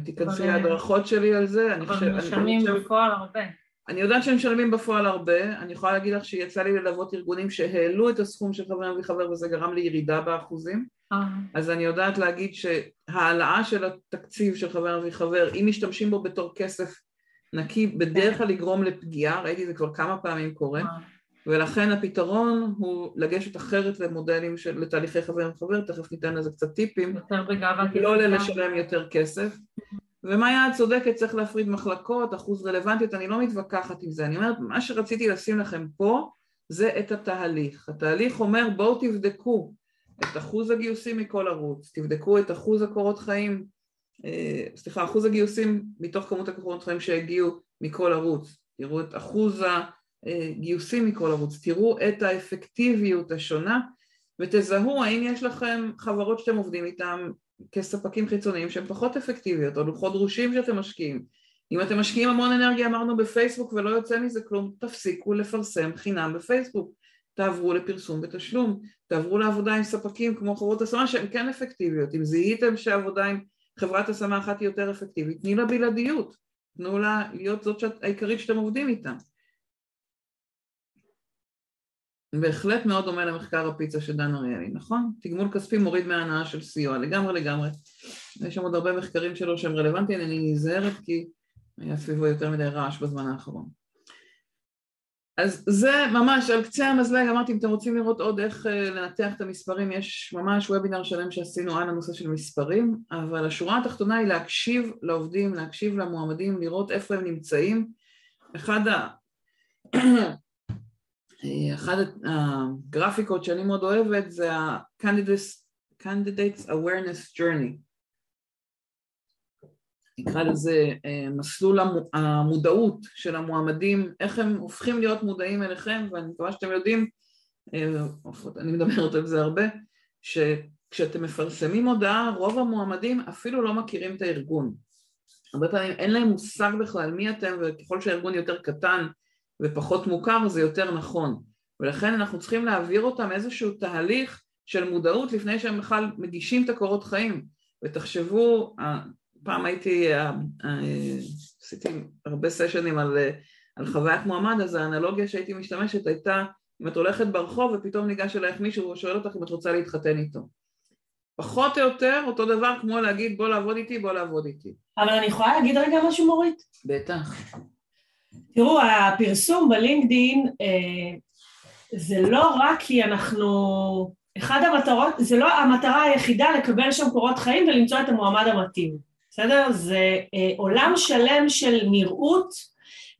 תיכנסי להדרכות שלי על זה, אני חושבת... אבל משלמים בפועל הרבה. אני יודעת שהם משלמים בפועל הרבה, אני יכולה להגיד לך שיצא לי ללוות ארגונים שהעלו את הסכום של חבר מביא חבר וזה גרם לירידה באחוזים, אה. אז אני יודעת להגיד שהעלאה של התקציב של חבר מביא חבר, אם משתמשים בו בתור כסף נקי, בדרך כלל יגרום לפגיעה, ראיתי זה כבר כמה פעמים קורה, אה. ולכן הפתרון הוא לגשת אחרת למודלים של, לתהליכי חבר וחבר, תכף ניתן לזה קצת טיפים, לא לשלם יותר כסף. ומאיה את צודקת, צריך להפריד מחלקות, אחוז רלוונטיות, אני לא מתווכחת עם זה, אני אומרת, מה שרציתי לשים לכם פה זה את התהליך. התהליך אומר בואו תבדקו את אחוז הגיוסים מכל ערוץ, תבדקו את אחוז הקורות חיים, אה, סליחה, אחוז הגיוסים מתוך כמות הקורות חיים שהגיעו מכל ערוץ, תראו את אחוז הגיוסים מכל ערוץ, תראו את האפקטיביות השונה ותזהו האם יש לכם חברות שאתם עובדים איתן כספקים חיצוניים שהן פחות אפקטיביות, או לוחות דרושים שאתם משקיעים. אם אתם משקיעים המון אנרגיה, אמרנו בפייסבוק ולא יוצא מזה כלום, תפסיקו לפרסם חינם בפייסבוק. תעברו לפרסום בתשלום, תעברו לעבודה עם ספקים כמו חברות השמה שהן כן אפקטיביות. אם זיהיתם שעבודה עם חברת השמה אחת היא יותר אפקטיבית, תני לה בלעדיות, תנו לה להיות זאת העיקרית שאתם עובדים איתה. בהחלט מאוד דומה למחקר הפיצה של דן אריאלי, נכון? תגמול כספי מוריד מההנאה של סיוע, לגמרי לגמרי. יש שם עוד הרבה מחקרים שלו שהם רלוונטיים, אני נזהרת כי היה סביבו יותר מדי רעש בזמן האחרון. אז זה ממש על קצה המזלג, אמרתי אם אתם רוצים לראות עוד איך אה, לנתח את המספרים, יש ממש וובינר שלם שעשינו על הנושא של מספרים, אבל השורה התחתונה היא להקשיב לעובדים, להקשיב למועמדים, לראות איפה הם נמצאים. אחד ה... (clears throat) אחת הגרפיקות שאני מאוד אוהבת זה ה-Candidates Awareness Journey. נקרא לזה אה, מסלול המודעות של המועמדים, איך הם הופכים להיות מודעים אליכם ואני מקווה שאתם יודעים, אה, אני מדברת על זה הרבה, שכשאתם מפרסמים הודעה רוב המועמדים אפילו לא מכירים את הארגון. הרבה פעמים אין להם מושג בכלל מי אתם וככל שהארגון יותר קטן ופחות מוכר זה יותר נכון. ולכן אנחנו צריכים להעביר אותם איזשהו תהליך של מודעות לפני שהם בכלל מגישים את הקורות חיים. ותחשבו, פעם הייתי, עשיתי הרבה סשנים על, על חוויית מועמד אז האנלוגיה שהייתי משתמשת הייתה אם את הולכת ברחוב ופתאום ניגש אלייך מישהו ושואל אותך אם את רוצה להתחתן איתו. פחות או יותר אותו דבר כמו להגיד בוא לעבוד איתי בוא לעבוד איתי אבל אני יכולה להגיד רגע משהו מורית? בטח תראו, הפרסום בלינקדין אה, זה לא רק כי אנחנו... אחד המטרות, זה לא המטרה היחידה לקבל שם קורות חיים ולמצוא את המועמד המתאים, בסדר? זה אה, עולם שלם של נראות,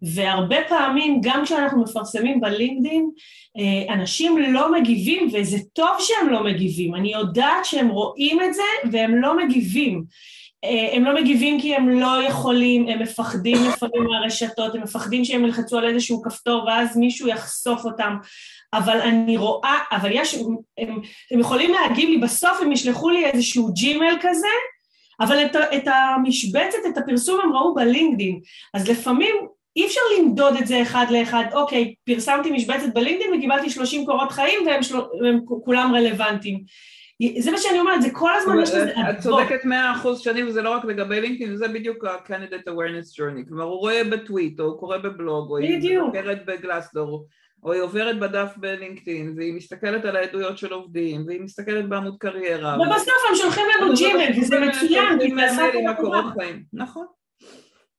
והרבה פעמים גם כשאנחנו מפרסמים בלינקדין, אה, אנשים לא מגיבים, וזה טוב שהם לא מגיבים. אני יודעת שהם רואים את זה והם לא מגיבים. אה, הם לא מגיבים כי הם לא יכולים, הם מפחדים לפעמים מהרשתות, הם מפחדים שהם ילחצו על איזשהו כפתור ואז מישהו יחשוף אותם, אבל אני רואה, אבל יש, הם, הם יכולים להגיב לי, בסוף הם ישלחו לי איזשהו ג'ימל כזה, אבל את, את המשבצת, את הפרסום הם ראו בלינקדין, אז לפעמים אי אפשר למדוד את זה אחד לאחד, אוקיי, פרסמתי משבצת בלינקדין וקיבלתי 30 קורות חיים והם, של... והם כולם רלוונטיים. זה מה שאני אומרת, זה כל הזמן יש לזה... את צודקת מאה אחוז שנים, וזה לא רק לגבי לינקדאין, זה בדיוק ה-Candidate Awareness Journey. כלומר, הוא רואה בטוויט, או הוא קורא בבלוג, או היא מבקרת בגלסדור, או היא עוברת בדף בלינקדאין, והיא מסתכלת על העדויות של עובדים, והיא מסתכלת בעמוד קריירה. ובסוף הם שולחים לנו ג'ימל, וזה מצוין, כי זה חיים. נכון.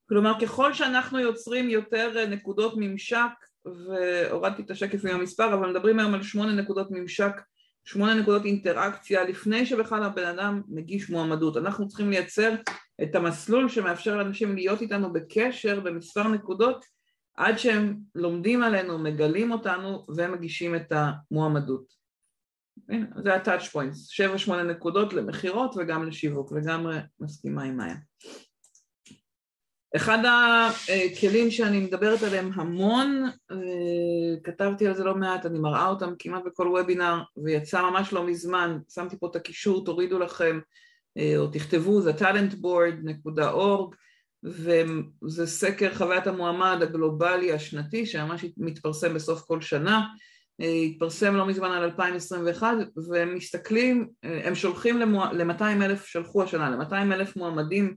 כלומר, ככל שאנחנו יוצרים יותר נקודות ממשק, והורדתי את השקף עם המספר, אבל מדברים היום על שמונה נקודות ממשק שמונה נקודות אינטראקציה לפני שבכלל הבן אדם מגיש מועמדות. אנחנו צריכים לייצר את המסלול שמאפשר לאנשים להיות איתנו בקשר במספר נקודות עד שהם לומדים עלינו, מגלים אותנו ומגישים את המועמדות. הנה, זה ה-touch points, שבע שמונה נקודות למכירות וגם לשיווק, לגמרי מסכימה עם מאיה. אחד הכלים שאני מדברת עליהם המון, כתבתי על זה לא מעט, אני מראה אותם כמעט בכל וובינר ויצא ממש לא מזמן, שמתי פה את הקישור, תורידו לכם או תכתבו, זה talentboard.org וזה סקר חוויית המועמד הגלובלי השנתי שממש מתפרסם בסוף כל שנה, התפרסם לא מזמן על 2021 והם מסתכלים, הם שולחים ל-200 אלף, שלחו השנה ל-200 אלף מועמדים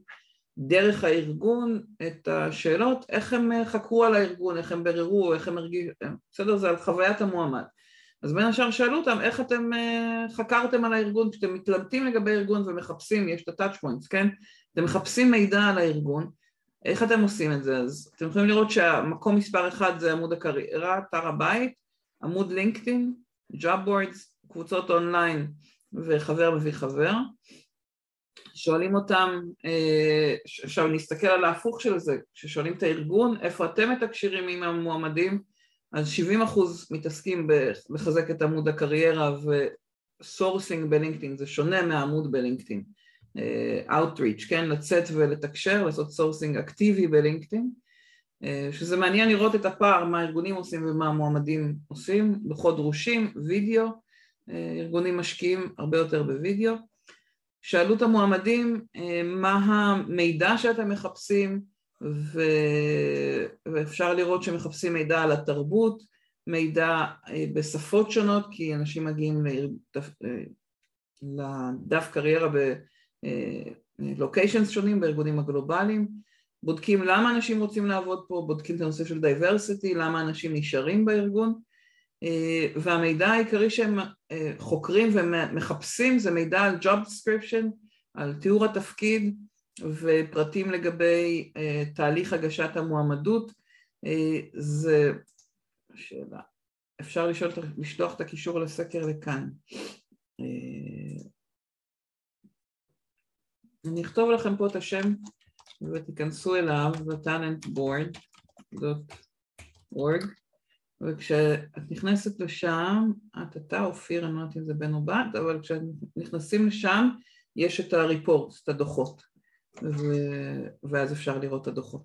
דרך הארגון את השאלות, איך הם חקרו על הארגון, איך הם בררו, איך הם הרגישו, בסדר? זה על חוויית המועמד. אז בין השאר שאלו אותם איך אתם חקרתם על הארגון, כשאתם מתלבטים לגבי ארגון ומחפשים, יש את ה-touch points, כן? אתם מחפשים מידע על הארגון, איך אתם עושים את זה? אז אתם יכולים לראות שהמקום מספר אחד זה עמוד הקריירה, אתר הבית, עמוד לינקדאין, job boards, קבוצות אונליין וחבר מביא חבר. שואלים אותם, אה, עכשיו נסתכל על ההפוך של זה, כששואלים את הארגון איפה אתם מתקשרים עם המועמדים, אז 70 אחוז מתעסקים בלחזק את עמוד הקריירה ו sourcing בלינקדאין, זה שונה מהעמוד בלינקדאין. אה, outreach, כן, לצאת ולתקשר, לעשות sourcing אקטיבי בלינקדאין, אה, שזה מעניין לראות את הפער, מה הארגונים עושים ומה המועמדים עושים, דוחות דרושים, וידאו, ארגונים משקיעים הרבה יותר בווידאו. שאלו את המועמדים מה המידע שאתם מחפשים, ו... ואפשר לראות שמחפשים מידע על התרבות, מידע בשפות שונות, כי אנשים מגיעים לדף קריירה locations שונים בארגונים הגלובליים, בודקים למה אנשים רוצים לעבוד פה, בודקים את הנושא של diversity, למה אנשים נשארים בארגון, אה, והמידע העיקרי שהם אה, חוקרים ומחפשים זה מידע על job description, על תיאור התפקיד ופרטים לגבי אה, תהליך הגשת המועמדות. זה שאלה, אפשר לשאול, לשלוח את הקישור לסקר לכאן. אני אכתוב לכם פה את השם ותיכנסו אליו, thetalentboard.org וכשאת נכנסת לשם, את אתה אופיר, אני לא יודעת אם זה בן או בת, אבל כשאת נכנסים לשם יש את הריפורט, את הדוחות, ו... ואז אפשר לראות את הדוחות.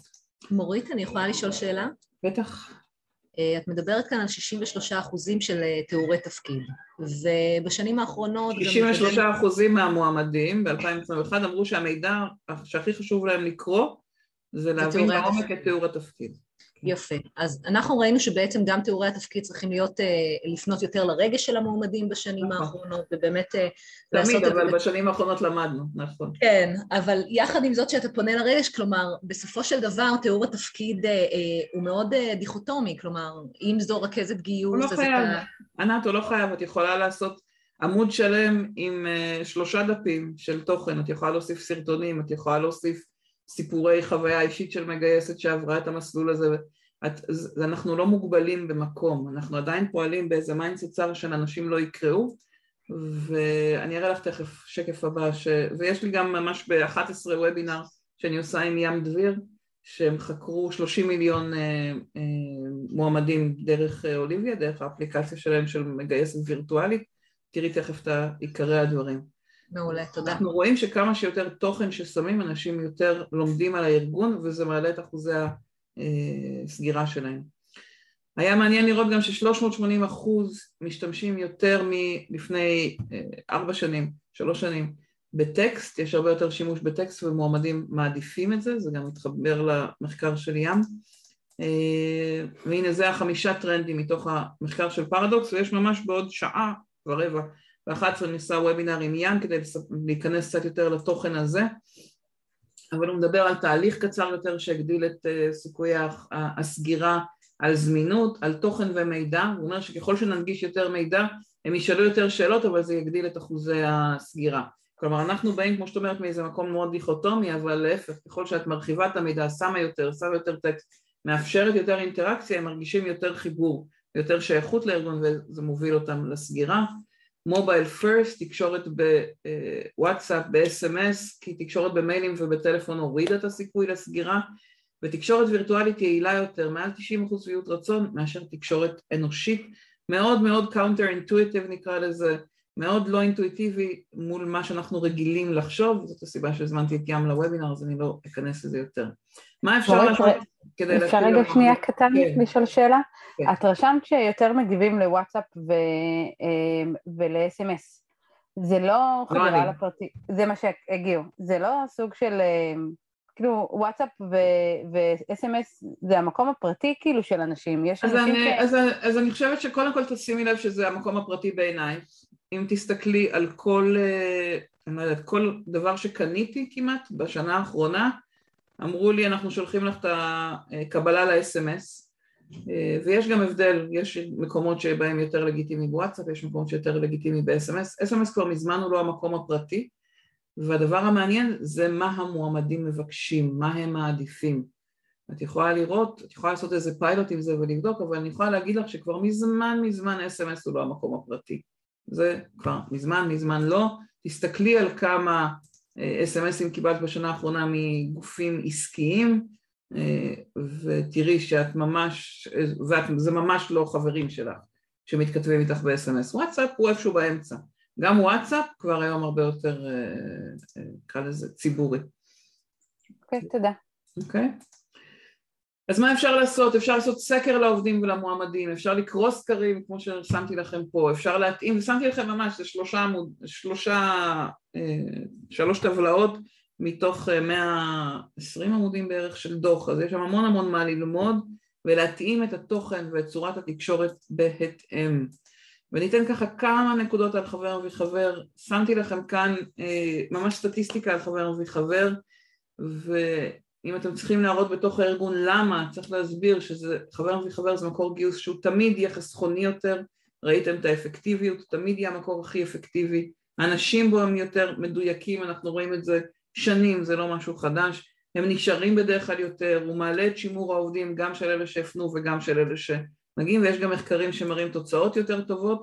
מורית, אני יכולה לשאול שאלה? בטח. אה, את מדברת כאן על 63 אחוזים של אה, תיאורי תפקיד, ובשנים האחרונות... 63 גם... אחוזים מהמועמדים ב-2021 אמרו שהמידע שהכי חשוב להם לקרוא זה להבין לעומק את תיאור התפקיד. יפה. אז אנחנו ראינו שבעצם גם תיאורי התפקיד צריכים להיות, אה, לפנות יותר לרגש של המועמדים בשנים נכון. האחרונות, ובאמת אה, לעשות את זה. תמיד, אבל בשנים האחרונות למדנו, נכון. כן, אבל יחד עם זאת שאתה פונה לרגש, כלומר, בסופו של דבר תיאור התפקיד אה, הוא מאוד דיכוטומי, כלומר, אם זו רכזת גיוס, הוא לא חייב, אתה... ענת, הוא לא חייב, את יכולה לעשות עמוד שלם עם שלושה דפים של תוכן, את יכולה להוסיף סרטונים, את יכולה להוסיף סיפורי חוויה אישית של מגייסת שעברה את המסלול הזה, את, אנחנו לא מוגבלים במקום, אנחנו עדיין פועלים באיזה mindset צר שאנשים לא יקראו ואני אראה לך תכף שקף הבא, ש... ויש לי גם ממש ב-11 וובינר שאני עושה עם ים דביר שהם חקרו 30 מיליון אה, אה, מועמדים דרך אה, אוליביה, דרך האפליקציה שלהם של מגייסת וירטואלית, תראי תכף את עיקרי הדברים. מעולה, תודה. אנחנו רואים שכמה שיותר תוכן ששמים, אנשים יותר לומדים על הארגון וזה מעלה את אחוזי הסגירה שלהם. היה מעניין לראות גם ש-380 אחוז משתמשים יותר מלפני אה, ארבע שנים, שלוש שנים, בטקסט, יש הרבה יותר שימוש בטקסט ומועמדים מעדיפים את זה, זה גם מתחבר למחקר של ים. אה, והנה זה החמישה טרנדים מתוך המחקר של פרדוקס ויש ממש בעוד שעה ורבע ב-11 אני עושה וובינר עם ים כדי להיכנס קצת יותר לתוכן הזה. אבל הוא מדבר על תהליך קצר יותר שהגדיל את uh, סיכויי הסגירה על זמינות, על תוכן ומידע, הוא אומר שככל שננגיש יותר מידע הם ישאלו יותר שאלות אבל זה יגדיל את אחוזי הסגירה. כלומר אנחנו באים כמו שאת אומרת מאיזה מקום מאוד דיכוטומי אבל להפך ככל שאת מרחיבה את המידע, שמה יותר, שמה יותר טקסט, מאפשרת יותר אינטראקציה הם מרגישים יותר חיבור, יותר שייכות לארגון וזה מוביל אותם לסגירה מובייל פרסט, תקשורת בוואטסאפ, ב-SMS, כי תקשורת במיילים ובטלפון הורידה את הסיכוי לסגירה, ותקשורת וירטואלית יעילה יותר, מעל 90% שביעות רצון, מאשר תקשורת אנושית, מאוד מאוד counter intuitive נקרא לזה, מאוד לא אינטואיטיבי מול מה שאנחנו רגילים לחשוב, זאת הסיבה שהזמנתי את ים לוובינר, אז אני לא אכנס לזה יותר. מה אפשר לעשות כדי... אפשר רגע שנייה קטן כן. לשאול שאלה? כן. את רשמת שיותר מגיבים לוואטסאפ ו... אמ, ול-SMS. זה לא, לא חדירה לפרטי, זה מה שהגיעו, זה לא סוג של, אמ, כאילו וואטסאפ ו-SMS זה המקום הפרטי כאילו של אנשים, יש אז אנשים אני, ש... אז, אז אני חושבת שקודם כל תשימי לב שזה המקום הפרטי בעיניי, אם תסתכלי על כל, אה, אני לא יודעת, כל דבר שקניתי כמעט בשנה האחרונה, אמרו לי אנחנו שולחים לך את הקבלה ל-SMS ויש גם הבדל, יש מקומות שבהם יותר לגיטימי בוואטסאפ, יש מקומות שיותר לגיטימי ב-SMS, SMS כבר מזמן הוא לא המקום הפרטי והדבר המעניין זה מה המועמדים מבקשים, מה הם מעדיפים. את יכולה לראות, את יכולה לעשות איזה פיילוט עם זה ולבדוק, אבל אני יכולה להגיד לך שכבר מזמן מזמן אס.אם.אס הוא לא המקום הפרטי. זה כבר מזמן מזמן לא. תסתכלי על כמה אס.אם.אסים אה, קיבלת בשנה האחרונה מגופים עסקיים, אה, ותראי שאת ממש, וזה ממש לא חברים שלך שמתכתבים איתך ב-SMS. וואטסאפ הוא איפשהו באמצע. גם וואטסאפ כבר היום הרבה יותר, אה, נקרא לזה, ציבורי. אוקיי, okay, תודה. אוקיי. Okay. אז מה אפשר לעשות? אפשר לעשות סקר לעובדים ולמועמדים, אפשר לקרוא סקרים כמו ששמתי לכם פה, אפשר להתאים, ושמתי לכם ממש, זה שלושה עמוד, שלושה, אה, שלוש טבלאות מתוך 120 עמודים בערך של דוח, אז יש שם המון המון מה ללמוד ולהתאים את התוכן ואת צורת התקשורת בהתאם. וניתן ככה כמה נקודות על חבר וחבר, שמתי לכם כאן אה, ממש סטטיסטיקה על חבר וחבר ואם אתם צריכים להראות בתוך הארגון למה, צריך להסביר שזה חבר וחבר זה מקור גיוס שהוא תמיד יהיה חסכוני יותר, ראיתם את האפקטיביות, תמיד יהיה המקור הכי אפקטיבי, האנשים בו הם יותר מדויקים, אנחנו רואים את זה שנים, זה לא משהו חדש, הם נשארים בדרך כלל יותר, הוא מעלה את שימור העובדים גם של אלה שהפנו וגם של אלה ש... מגיעים ויש גם מחקרים שמראים תוצאות יותר טובות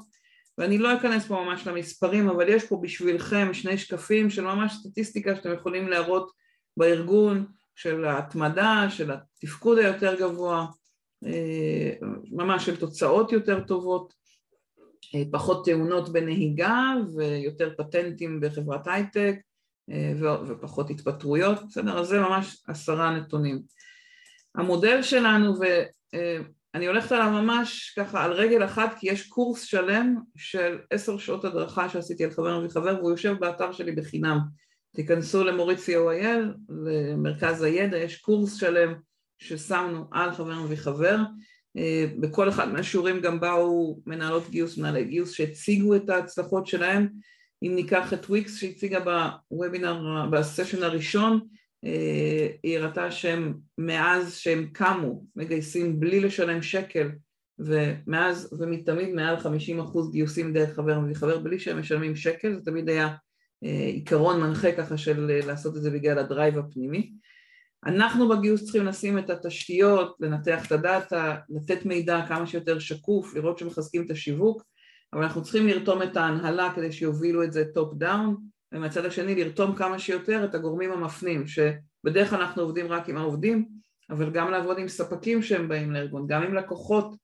ואני לא אכנס פה ממש למספרים אבל יש פה בשבילכם שני שקפים של ממש סטטיסטיקה שאתם יכולים להראות בארגון של ההתמדה, של התפקוד היותר גבוה, אה, ממש של תוצאות יותר טובות, אה, פחות תאונות בנהיגה ויותר פטנטים בחברת הייטק אה, ופחות התפטרויות, בסדר? אז זה ממש עשרה נתונים. המודל שלנו, אני הולכת עליו ממש ככה על רגל אחת כי יש קורס שלם של עשר שעות הדרכה שעשיתי על חבר מביא חבר והוא יושב באתר שלי בחינם. תיכנסו למורית co.il, למרכז הידע, יש קורס שלם ששמנו על חבר מביא חבר. אה, בכל אחד מהשיעורים גם באו מנהלות גיוס, מנהלי גיוס שהציגו את ההצלחות שלהם. אם ניקח את וויקס שהציגה בוובינר, בסשן הראשון היא הראתה שהם מאז שהם קמו מגייסים בלי לשלם שקל ומאז ומתמיד מעל 50 אחוז גיוסים דרך חבר מביא חבר בלי שהם משלמים שקל זה תמיד היה אה, עיקרון מנחה ככה של אה, לעשות את זה בגלל ה drive הפנימי. אנחנו בגיוס צריכים לשים את התשתיות, לנתח את ה data, לתת מידע כמה שיותר שקוף, לראות שמחזקים את השיווק אבל אנחנו צריכים לרתום את ההנהלה כדי שיובילו את זה top down ומהצד השני לרתום כמה שיותר את הגורמים המפנים, שבדרך כלל אנחנו עובדים רק עם העובדים, אבל גם לעבוד עם ספקים שהם באים לארגון, גם עם לקוחות,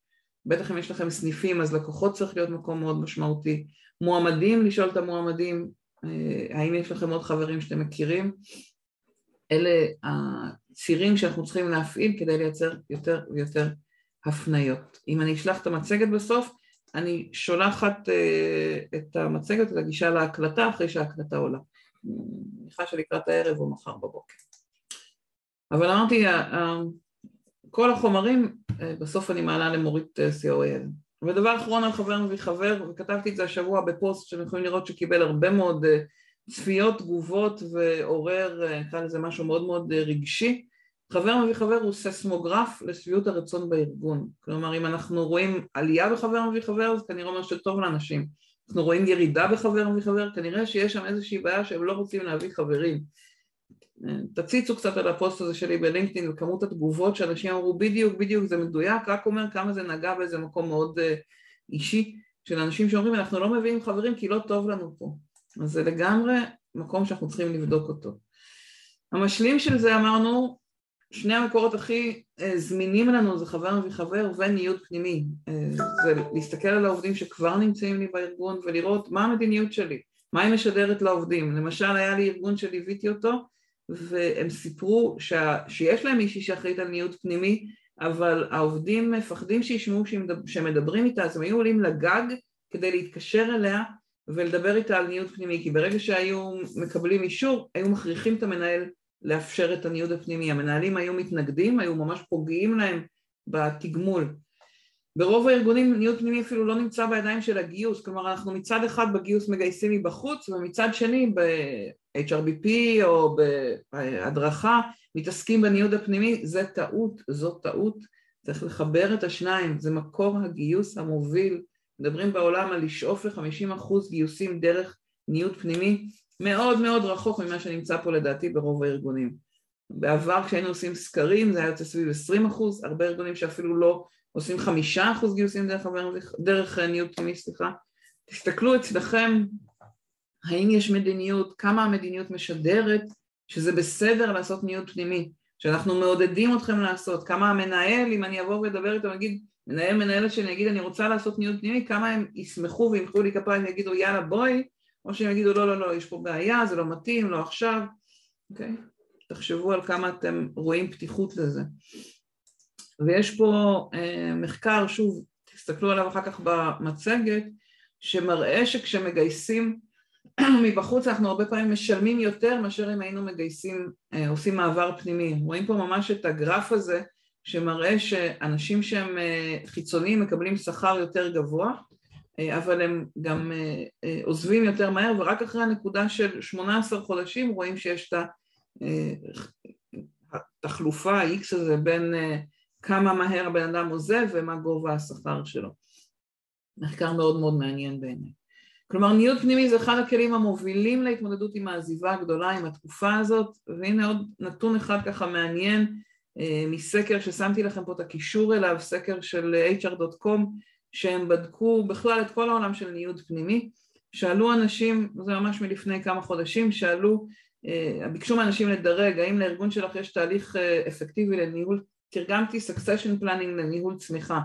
בטח אם יש לכם סניפים אז לקוחות צריך להיות מקום מאוד משמעותי, מועמדים, לשאול את המועמדים אה, האם יש לכם עוד חברים שאתם מכירים, אלה הצירים שאנחנו צריכים להפעיל כדי לייצר יותר ויותר הפניות. אם אני אשלח את המצגת בסוף, אני שולחת אה, את המצגת, את הגישה להקלטה אחרי שההקלטה עולה. אני מניחה שלקראת הערב או מחר בבוקר. אבל אמרתי, כל החומרים, אה, בסוף אני מעלה למורית אה, co.il. ודבר אחרון על חבר מביא חבר, וכתבתי את זה השבוע בפוסט שאתם יכולים לראות שקיבל הרבה מאוד צפיות, תגובות ועורר, נקרא לזה משהו מאוד מאוד רגשי. חבר מביא חבר הוא ססמוגרף לשביעות הרצון בארגון. כלומר אם אנחנו רואים עלייה בחבר מביא חבר זה כנראה אומר שטוב לאנשים. אנחנו רואים ירידה בחבר מביא חבר כנראה שיש שם איזושהי בעיה שהם לא רוצים להביא חברים. תציצו קצת על הפוסט הזה שלי בלינקדאין וכמות התגובות שאנשים אמרו בדיוק בדיוק זה מדויק רק אומר כמה זה נגע באיזה מקום מאוד uh, אישי של אנשים שאומרים אנחנו לא מביאים חברים כי לא טוב לנו פה אז זה לגמרי מקום שאנחנו צריכים לבדוק אותו. המשלים של זה אמרנו שני המקורות הכי אה, זמינים לנו זה חבר מביא חבר וניוד פנימי. אה, זה להסתכל על העובדים שכבר נמצאים לי בארגון ולראות מה המדיניות שלי, מה היא משדרת לעובדים. למשל היה לי ארגון שליוויתי אותו והם סיפרו שה, שיש להם מישהי שאחראית על ניוד פנימי אבל העובדים מפחדים שישמעו שמדברים איתה אז הם היו עולים לגג כדי להתקשר אליה ולדבר איתה על ניוד פנימי כי ברגע שהיו מקבלים אישור היו מכריחים את המנהל לאפשר את הניוד הפנימי. המנהלים היו מתנגדים, היו ממש פוגעים להם בתגמול. ברוב הארגונים ניוד פנימי אפילו לא נמצא בידיים של הגיוס, כלומר אנחנו מצד אחד בגיוס מגייסים מבחוץ ומצד שני ב-HRBP או בהדרכה מתעסקים בניוד הפנימי, זה טעות, זאת טעות, צריך לחבר את השניים, זה מקור הגיוס המוביל, מדברים בעולם על לשאוף ל-50% גיוסים דרך ניוד פנימי, מאוד מאוד רחוק ממה שנמצא פה לדעתי ברוב הארגונים. בעבר כשהיינו עושים סקרים זה היה יוצא סביב 20 אחוז, הרבה ארגונים שאפילו לא עושים חמישה אחוז גיוסים דרך, דרך אה, ניוד פנימי, סליחה. תסתכלו אצלכם האם יש מדיניות, כמה המדיניות משדרת שזה בסדר לעשות ניוד פנימי, שאנחנו מעודדים אתכם לעשות, כמה המנהל, אם אני אבוא ואדבר איתו, נגיד, מנהל מנהלת שאני אגיד אני רוצה לעשות ניוד פנימי, כמה הם ישמחו וימחאו לי כפיים ויגידו יאללה בואי, או שהם יגידו לא לא לא יש פה בעיה, זה לא מתאים, לא עכשיו, אוקיי? Okay? תחשבו על כמה אתם רואים פתיחות לזה. ויש פה אה, מחקר, שוב, תסתכלו עליו אחר כך במצגת, שמראה שכשמגייסים (clears throat) מבחוץ אנחנו הרבה פעמים משלמים יותר מאשר אם היינו מגייסים, אה, עושים מעבר פנימי. רואים פה ממש את הגרף הזה שמראה שאנשים שהם אה, חיצוניים מקבלים שכר יותר גבוה, אבל הם גם אה, אה, עוזבים יותר מהר ורק אחרי הנקודה של 18 חודשים רואים שיש את התחלופה, ה-X הזה בין כמה מהר הבן אדם עוזב ומה גובה השכר שלו. מחקר מאוד מאוד מעניין בעיניי. כלומר ניוד פנימי זה אחד הכלים המובילים להתמודדות עם העזיבה הגדולה, עם התקופה הזאת, והנה עוד נתון אחד ככה מעניין מסקר ששמתי לכם פה את הקישור אליו, סקר של hr.com שהם בדקו בכלל את כל העולם של ניוד פנימי, שאלו אנשים, זה ממש מלפני כמה חודשים, שאלו, אה, ביקשו מאנשים לדרג, האם לארגון שלך יש תהליך אה, אפקטיבי לניהול, תרגמתי succession planning לניהול צמיחה.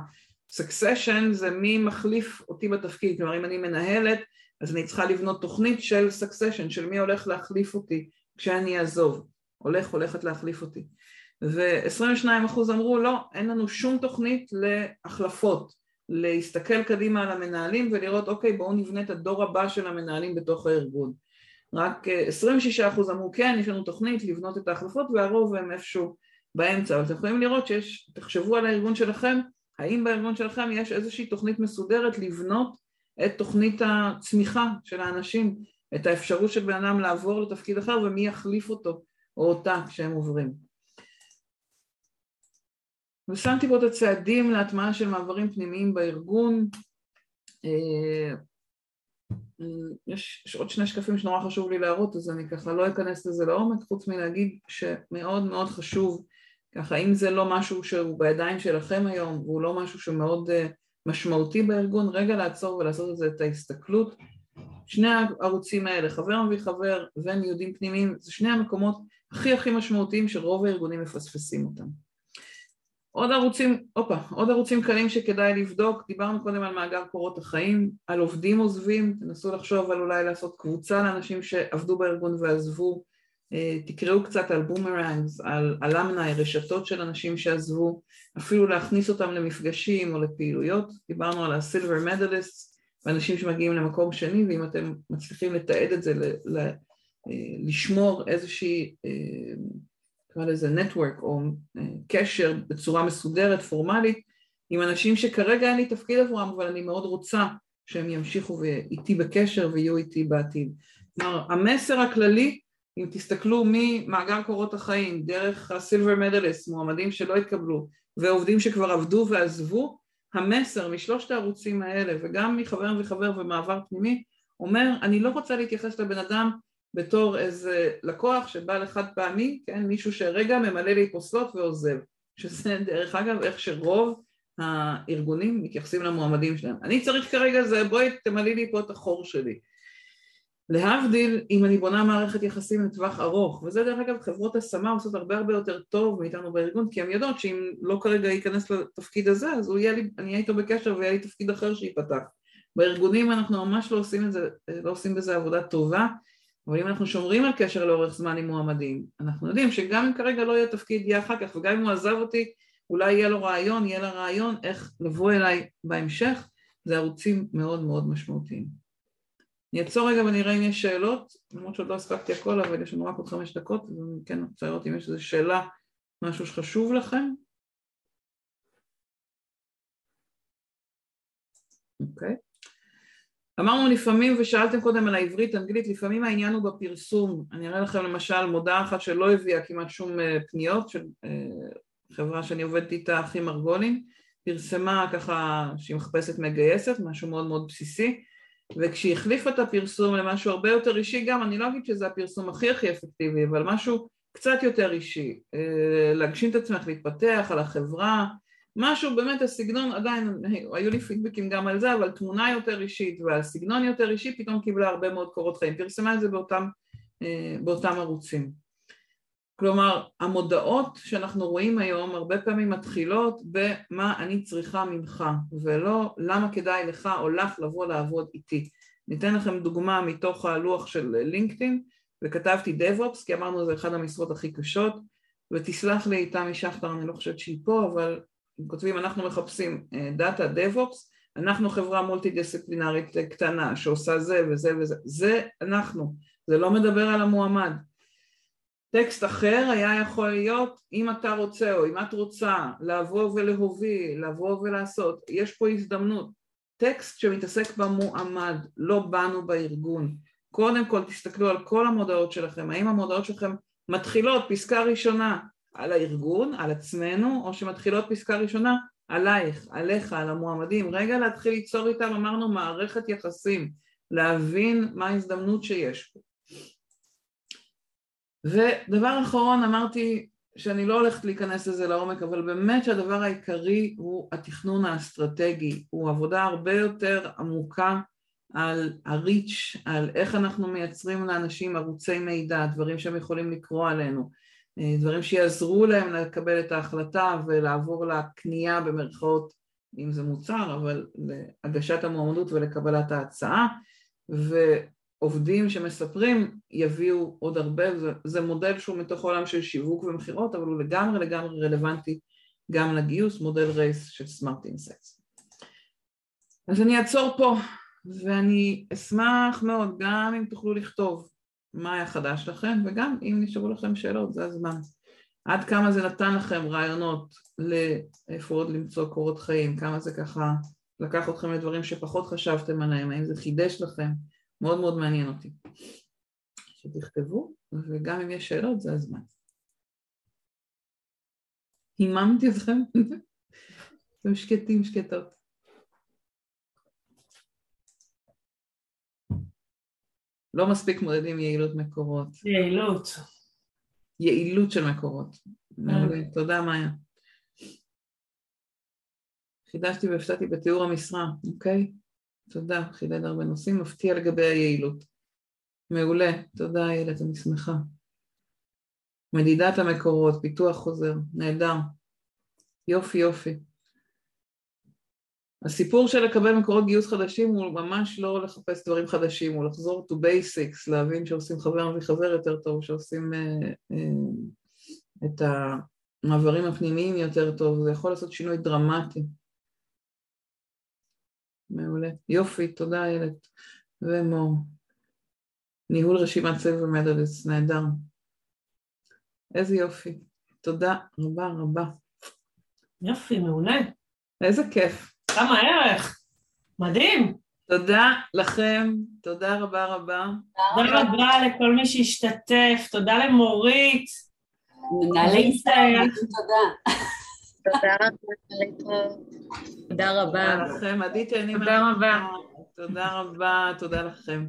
succession זה מי מחליף אותי בתפקיד, כלומר אם אני מנהלת אז אני צריכה לבנות תוכנית של succession, של מי הולך להחליף אותי כשאני אעזוב, הולך הולכת להחליף אותי. ו-22% אמרו לא, אין לנו שום תוכנית להחלפות, להסתכל קדימה על המנהלים ולראות אוקיי בואו נבנה את הדור הבא של המנהלים בתוך הארגון. רק 26% אה, אמרו כן יש לנו תוכנית לבנות את ההחלפות והרוב הם איפשהו באמצע אבל אתם יכולים לראות שיש, תחשבו על הארגון שלכם האם בארגון שלכם יש איזושהי תוכנית מסודרת לבנות את תוכנית הצמיחה של האנשים את האפשרות של בן אדם לעבור לתפקיד אחר ומי יחליף אותו או אותה כשהם עוברים ושמתי פה את הצעדים להטמעה של מעברים פנימיים בארגון. אה, יש, יש עוד שני שקפים שנורא חשוב לי להראות, אז אני ככה לא אכנס לזה לעומק, חוץ מלהגיד שמאוד מאוד חשוב, ככה אם זה לא משהו שהוא בידיים שלכם היום, והוא לא משהו שמאוד אה, משמעותי בארגון, רגע לעצור ולעשות את זה את ההסתכלות. שני הערוצים האלה, חבר מביא חבר וניודים פנימיים, זה שני המקומות הכי הכי משמעותיים שרוב הארגונים מפספסים אותם. עוד ערוצים, הופה, עוד ערוצים קלים שכדאי לבדוק, דיברנו קודם על מאגר קורות החיים, על עובדים עוזבים, תנסו לחשוב על אולי לעשות קבוצה לאנשים שעבדו בארגון ועזבו, אה, תקראו קצת על boomerangs, על alumni, רשתות של אנשים שעזבו, אפילו להכניס אותם למפגשים או לפעילויות, דיברנו על ה silver medalist, ואנשים שמגיעים למקום שני, ואם אתם מצליחים לתעד את זה, אה, לשמור איזושהי אה, נקרא לזה נטוורק או אה, קשר בצורה מסודרת, פורמלית, עם אנשים שכרגע אין לי תפקיד עבורם, אבל אני מאוד רוצה שהם ימשיכו איתי בקשר ויהיו איתי בעתיד. כלומר, המסר הכללי, אם תסתכלו ממאגר קורות החיים, דרך הסילבר מדליסט, מועמדים שלא התקבלו, ועובדים שכבר עבדו ועזבו, המסר משלושת הערוצים האלה, וגם מחבר וחבר ומעבר פנימי, אומר, אני לא רוצה להתייחס לבן אדם בתור איזה לקוח שבא לחד פעמי, כן, מישהו שרגע ממלא לי פוסלות ועוזב, שזה דרך אגב איך שרוב הארגונים מתייחסים למועמדים שלהם. אני צריך כרגע זה בואי תמלאי לי פה את החור שלי. להבדיל אם אני בונה מערכת יחסים לטווח ארוך, וזה דרך אגב חברות השמה עושות הרבה הרבה יותר טוב מאיתנו בארגון, כי הן יודעות שאם לא כרגע ייכנס לתפקיד הזה, אז הוא יהיה לי, אני אהיה איתו בקשר ויהיה לי תפקיד אחר שייפתח. בארגונים אנחנו ממש לא עושים, את זה, לא עושים בזה עבודה טובה, אבל אם אנחנו שומרים על קשר לאורך זמן עם מועמדים, אנחנו יודעים שגם אם כרגע לא יהיה תפקיד יהיה אחר כך, וגם אם הוא עזב אותי, אולי יהיה לו רעיון, יהיה לה רעיון איך לבוא אליי בהמשך, זה ערוצים מאוד מאוד משמעותיים. אני אעצור רגע ונראה אם יש שאלות, למרות שעוד לא הספקתי הכל, אבל יש לנו רק עוד חמש דקות, אז אני כן רוצה לראות אם יש איזו שאלה, משהו שחשוב לכם. אוקיי? Okay. אמרנו לפעמים, ושאלתם קודם על העברית, אנגלית, לפעמים העניין הוא בפרסום. אני אראה לכם למשל מודעה אחת שלא הביאה כמעט שום אה, פניות, של אה, חברה שאני עובדת איתה, אחי מרגולין, פרסמה ככה שהיא מחפשת מגייסת, משהו מאוד מאוד בסיסי, וכשהיא החליפה את הפרסום למשהו הרבה יותר אישי גם, אני לא אגיד שזה הפרסום הכי הכי אפקטיבי, אבל משהו קצת יותר אישי, אה, להגשים את עצמך, להתפתח על החברה, משהו באמת הסגנון עדיין, היו לי פידבקים גם על זה, אבל תמונה יותר אישית והסגנון יותר אישי פתאום קיבלה הרבה מאוד קורות חיים, פרסמה את זה באותם, אה, באותם ערוצים. כלומר, המודעות שאנחנו רואים היום הרבה פעמים מתחילות במה אני צריכה ממך, ולא למה כדאי לך או לך לבוא לעבוד איתי. ניתן לכם דוגמה מתוך הלוח של לינקדאין, וכתבתי DevOps, כי אמרנו זה אחד המשרות הכי קשות, ותסלח לי תמי שכטר, אני לא חושבת שהיא פה, אבל הם כותבים אנחנו מחפשים דאטה DevOps, אנחנו חברה מולטי דיסציפלינרית קטנה שעושה זה וזה וזה, זה אנחנו, זה לא מדבר על המועמד. טקסט אחר היה יכול להיות אם אתה רוצה או אם את רוצה לבוא ולהוביל, לבוא ולעשות, יש פה הזדמנות. טקסט שמתעסק במועמד, לא בנו בארגון. קודם כל תסתכלו על כל המודעות שלכם, האם המודעות שלכם מתחילות פסקה ראשונה על הארגון, על עצמנו, או שמתחילות פסקה ראשונה עלייך, עליך, על המועמדים. רגע להתחיל ליצור איתם, אמרנו, מערכת יחסים, להבין מה ההזדמנות שיש פה. ודבר אחרון, אמרתי שאני לא הולכת להיכנס לזה לעומק, אבל באמת שהדבר העיקרי הוא התכנון האסטרטגי, הוא עבודה הרבה יותר עמוקה על הריץ', על איך אנחנו מייצרים לאנשים ערוצי מידע, דברים שהם יכולים לקרוא עלינו, דברים שיעזרו להם לקבל את ההחלטה ולעבור לקנייה במרכאות, אם זה מוצר, אבל להגשת המועמדות ולקבלת ההצעה, ועובדים שמספרים יביאו עוד הרבה, זה, זה מודל שהוא מתוך העולם של שיווק ומכירות, אבל הוא לגמרי לגמרי רלוונטי גם לגיוס, מודל רייס של סמארט אינסטס. אז אני אעצור פה, ואני אשמח מאוד גם אם תוכלו לכתוב מה היה חדש לכם, וגם אם נשארו לכם שאלות, זה הזמן. עד כמה זה נתן לכם רעיונות לאיפה עוד למצוא קורות חיים, כמה זה ככה לקח אתכם לדברים שפחות חשבתם עליהם, האם זה חידש לכם, מאוד מאוד מעניין אותי. שתכתבו, וגם אם יש שאלות, זה הזמן. היממתי אתכם? (laughs) אתם שקטים, שקטות. לא מספיק מודדים יעילות מקורות. יעילות. יעילות של מקורות. כן. תודה מאיה. חידשתי והפתעתי בתיאור המשרה, אוקיי? תודה, חידד הרבה נושאים, מפתיע לגבי היעילות. מעולה, תודה איילת, אני שמחה. מדידת המקורות, פיתוח חוזר, נהדר. יופי יופי. הסיפור של לקבל מקורות גיוס חדשים הוא ממש לא לחפש דברים חדשים, הוא לחזור to basics, להבין שעושים חבר מביא חבר יותר טוב, שעושים uh, uh, את המעברים הפנימיים יותר טוב, זה יכול לעשות שינוי דרמטי. מעולה. יופי, תודה איילת. ומור. ניהול רשימת סבב ומדרס, נהדר. איזה יופי. תודה רבה רבה. יופי, מעולה. איזה כיף. כמה ערך. מדהים. תודה לכם, תודה רבה רבה. תודה רבה לכל מי שהשתתף, תודה למורית. מנהלי ישראל, תודה. תודה רבה. תודה לכם, עדי תהני תודה רבה. תודה רבה, תודה לכם.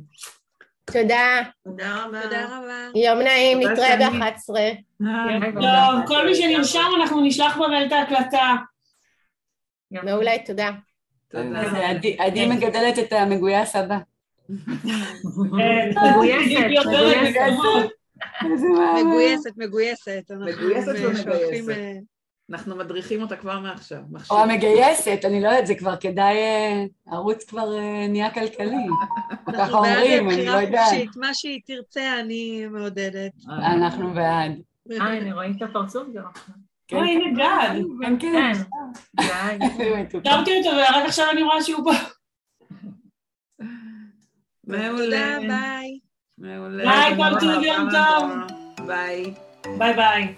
תודה. תודה רבה. תודה רבה. יום נעים, נתראה ב-11. (laughs) טוב, כל מי שנרשם, אנחנו נשלח במייל את ההקלטה. מעולה, תודה. עדי מגדלת את המגויס הבא. מגויסת, מגויסת. מגויסת ומגויסת. אנחנו מדריכים אותה כבר מעכשיו. או המגייסת, אני לא יודעת, זה כבר כדאי, הערוץ כבר נהיה כלכלי. ככה אומרים, אני לא יודעת. מה שהיא תרצה, אני מעודדת. אנחנו בעד. אה, הנה, רואים את הפרצוף גם עכשיו. אוי, הנה גד. כן, כן. (laughs) הכרתי אותו ורק עכשיו אני רואה שהוא פה. (laughs) מעולה. ביי. מעולה. ביי, כל טוב, יום טוב. bye. bye bye.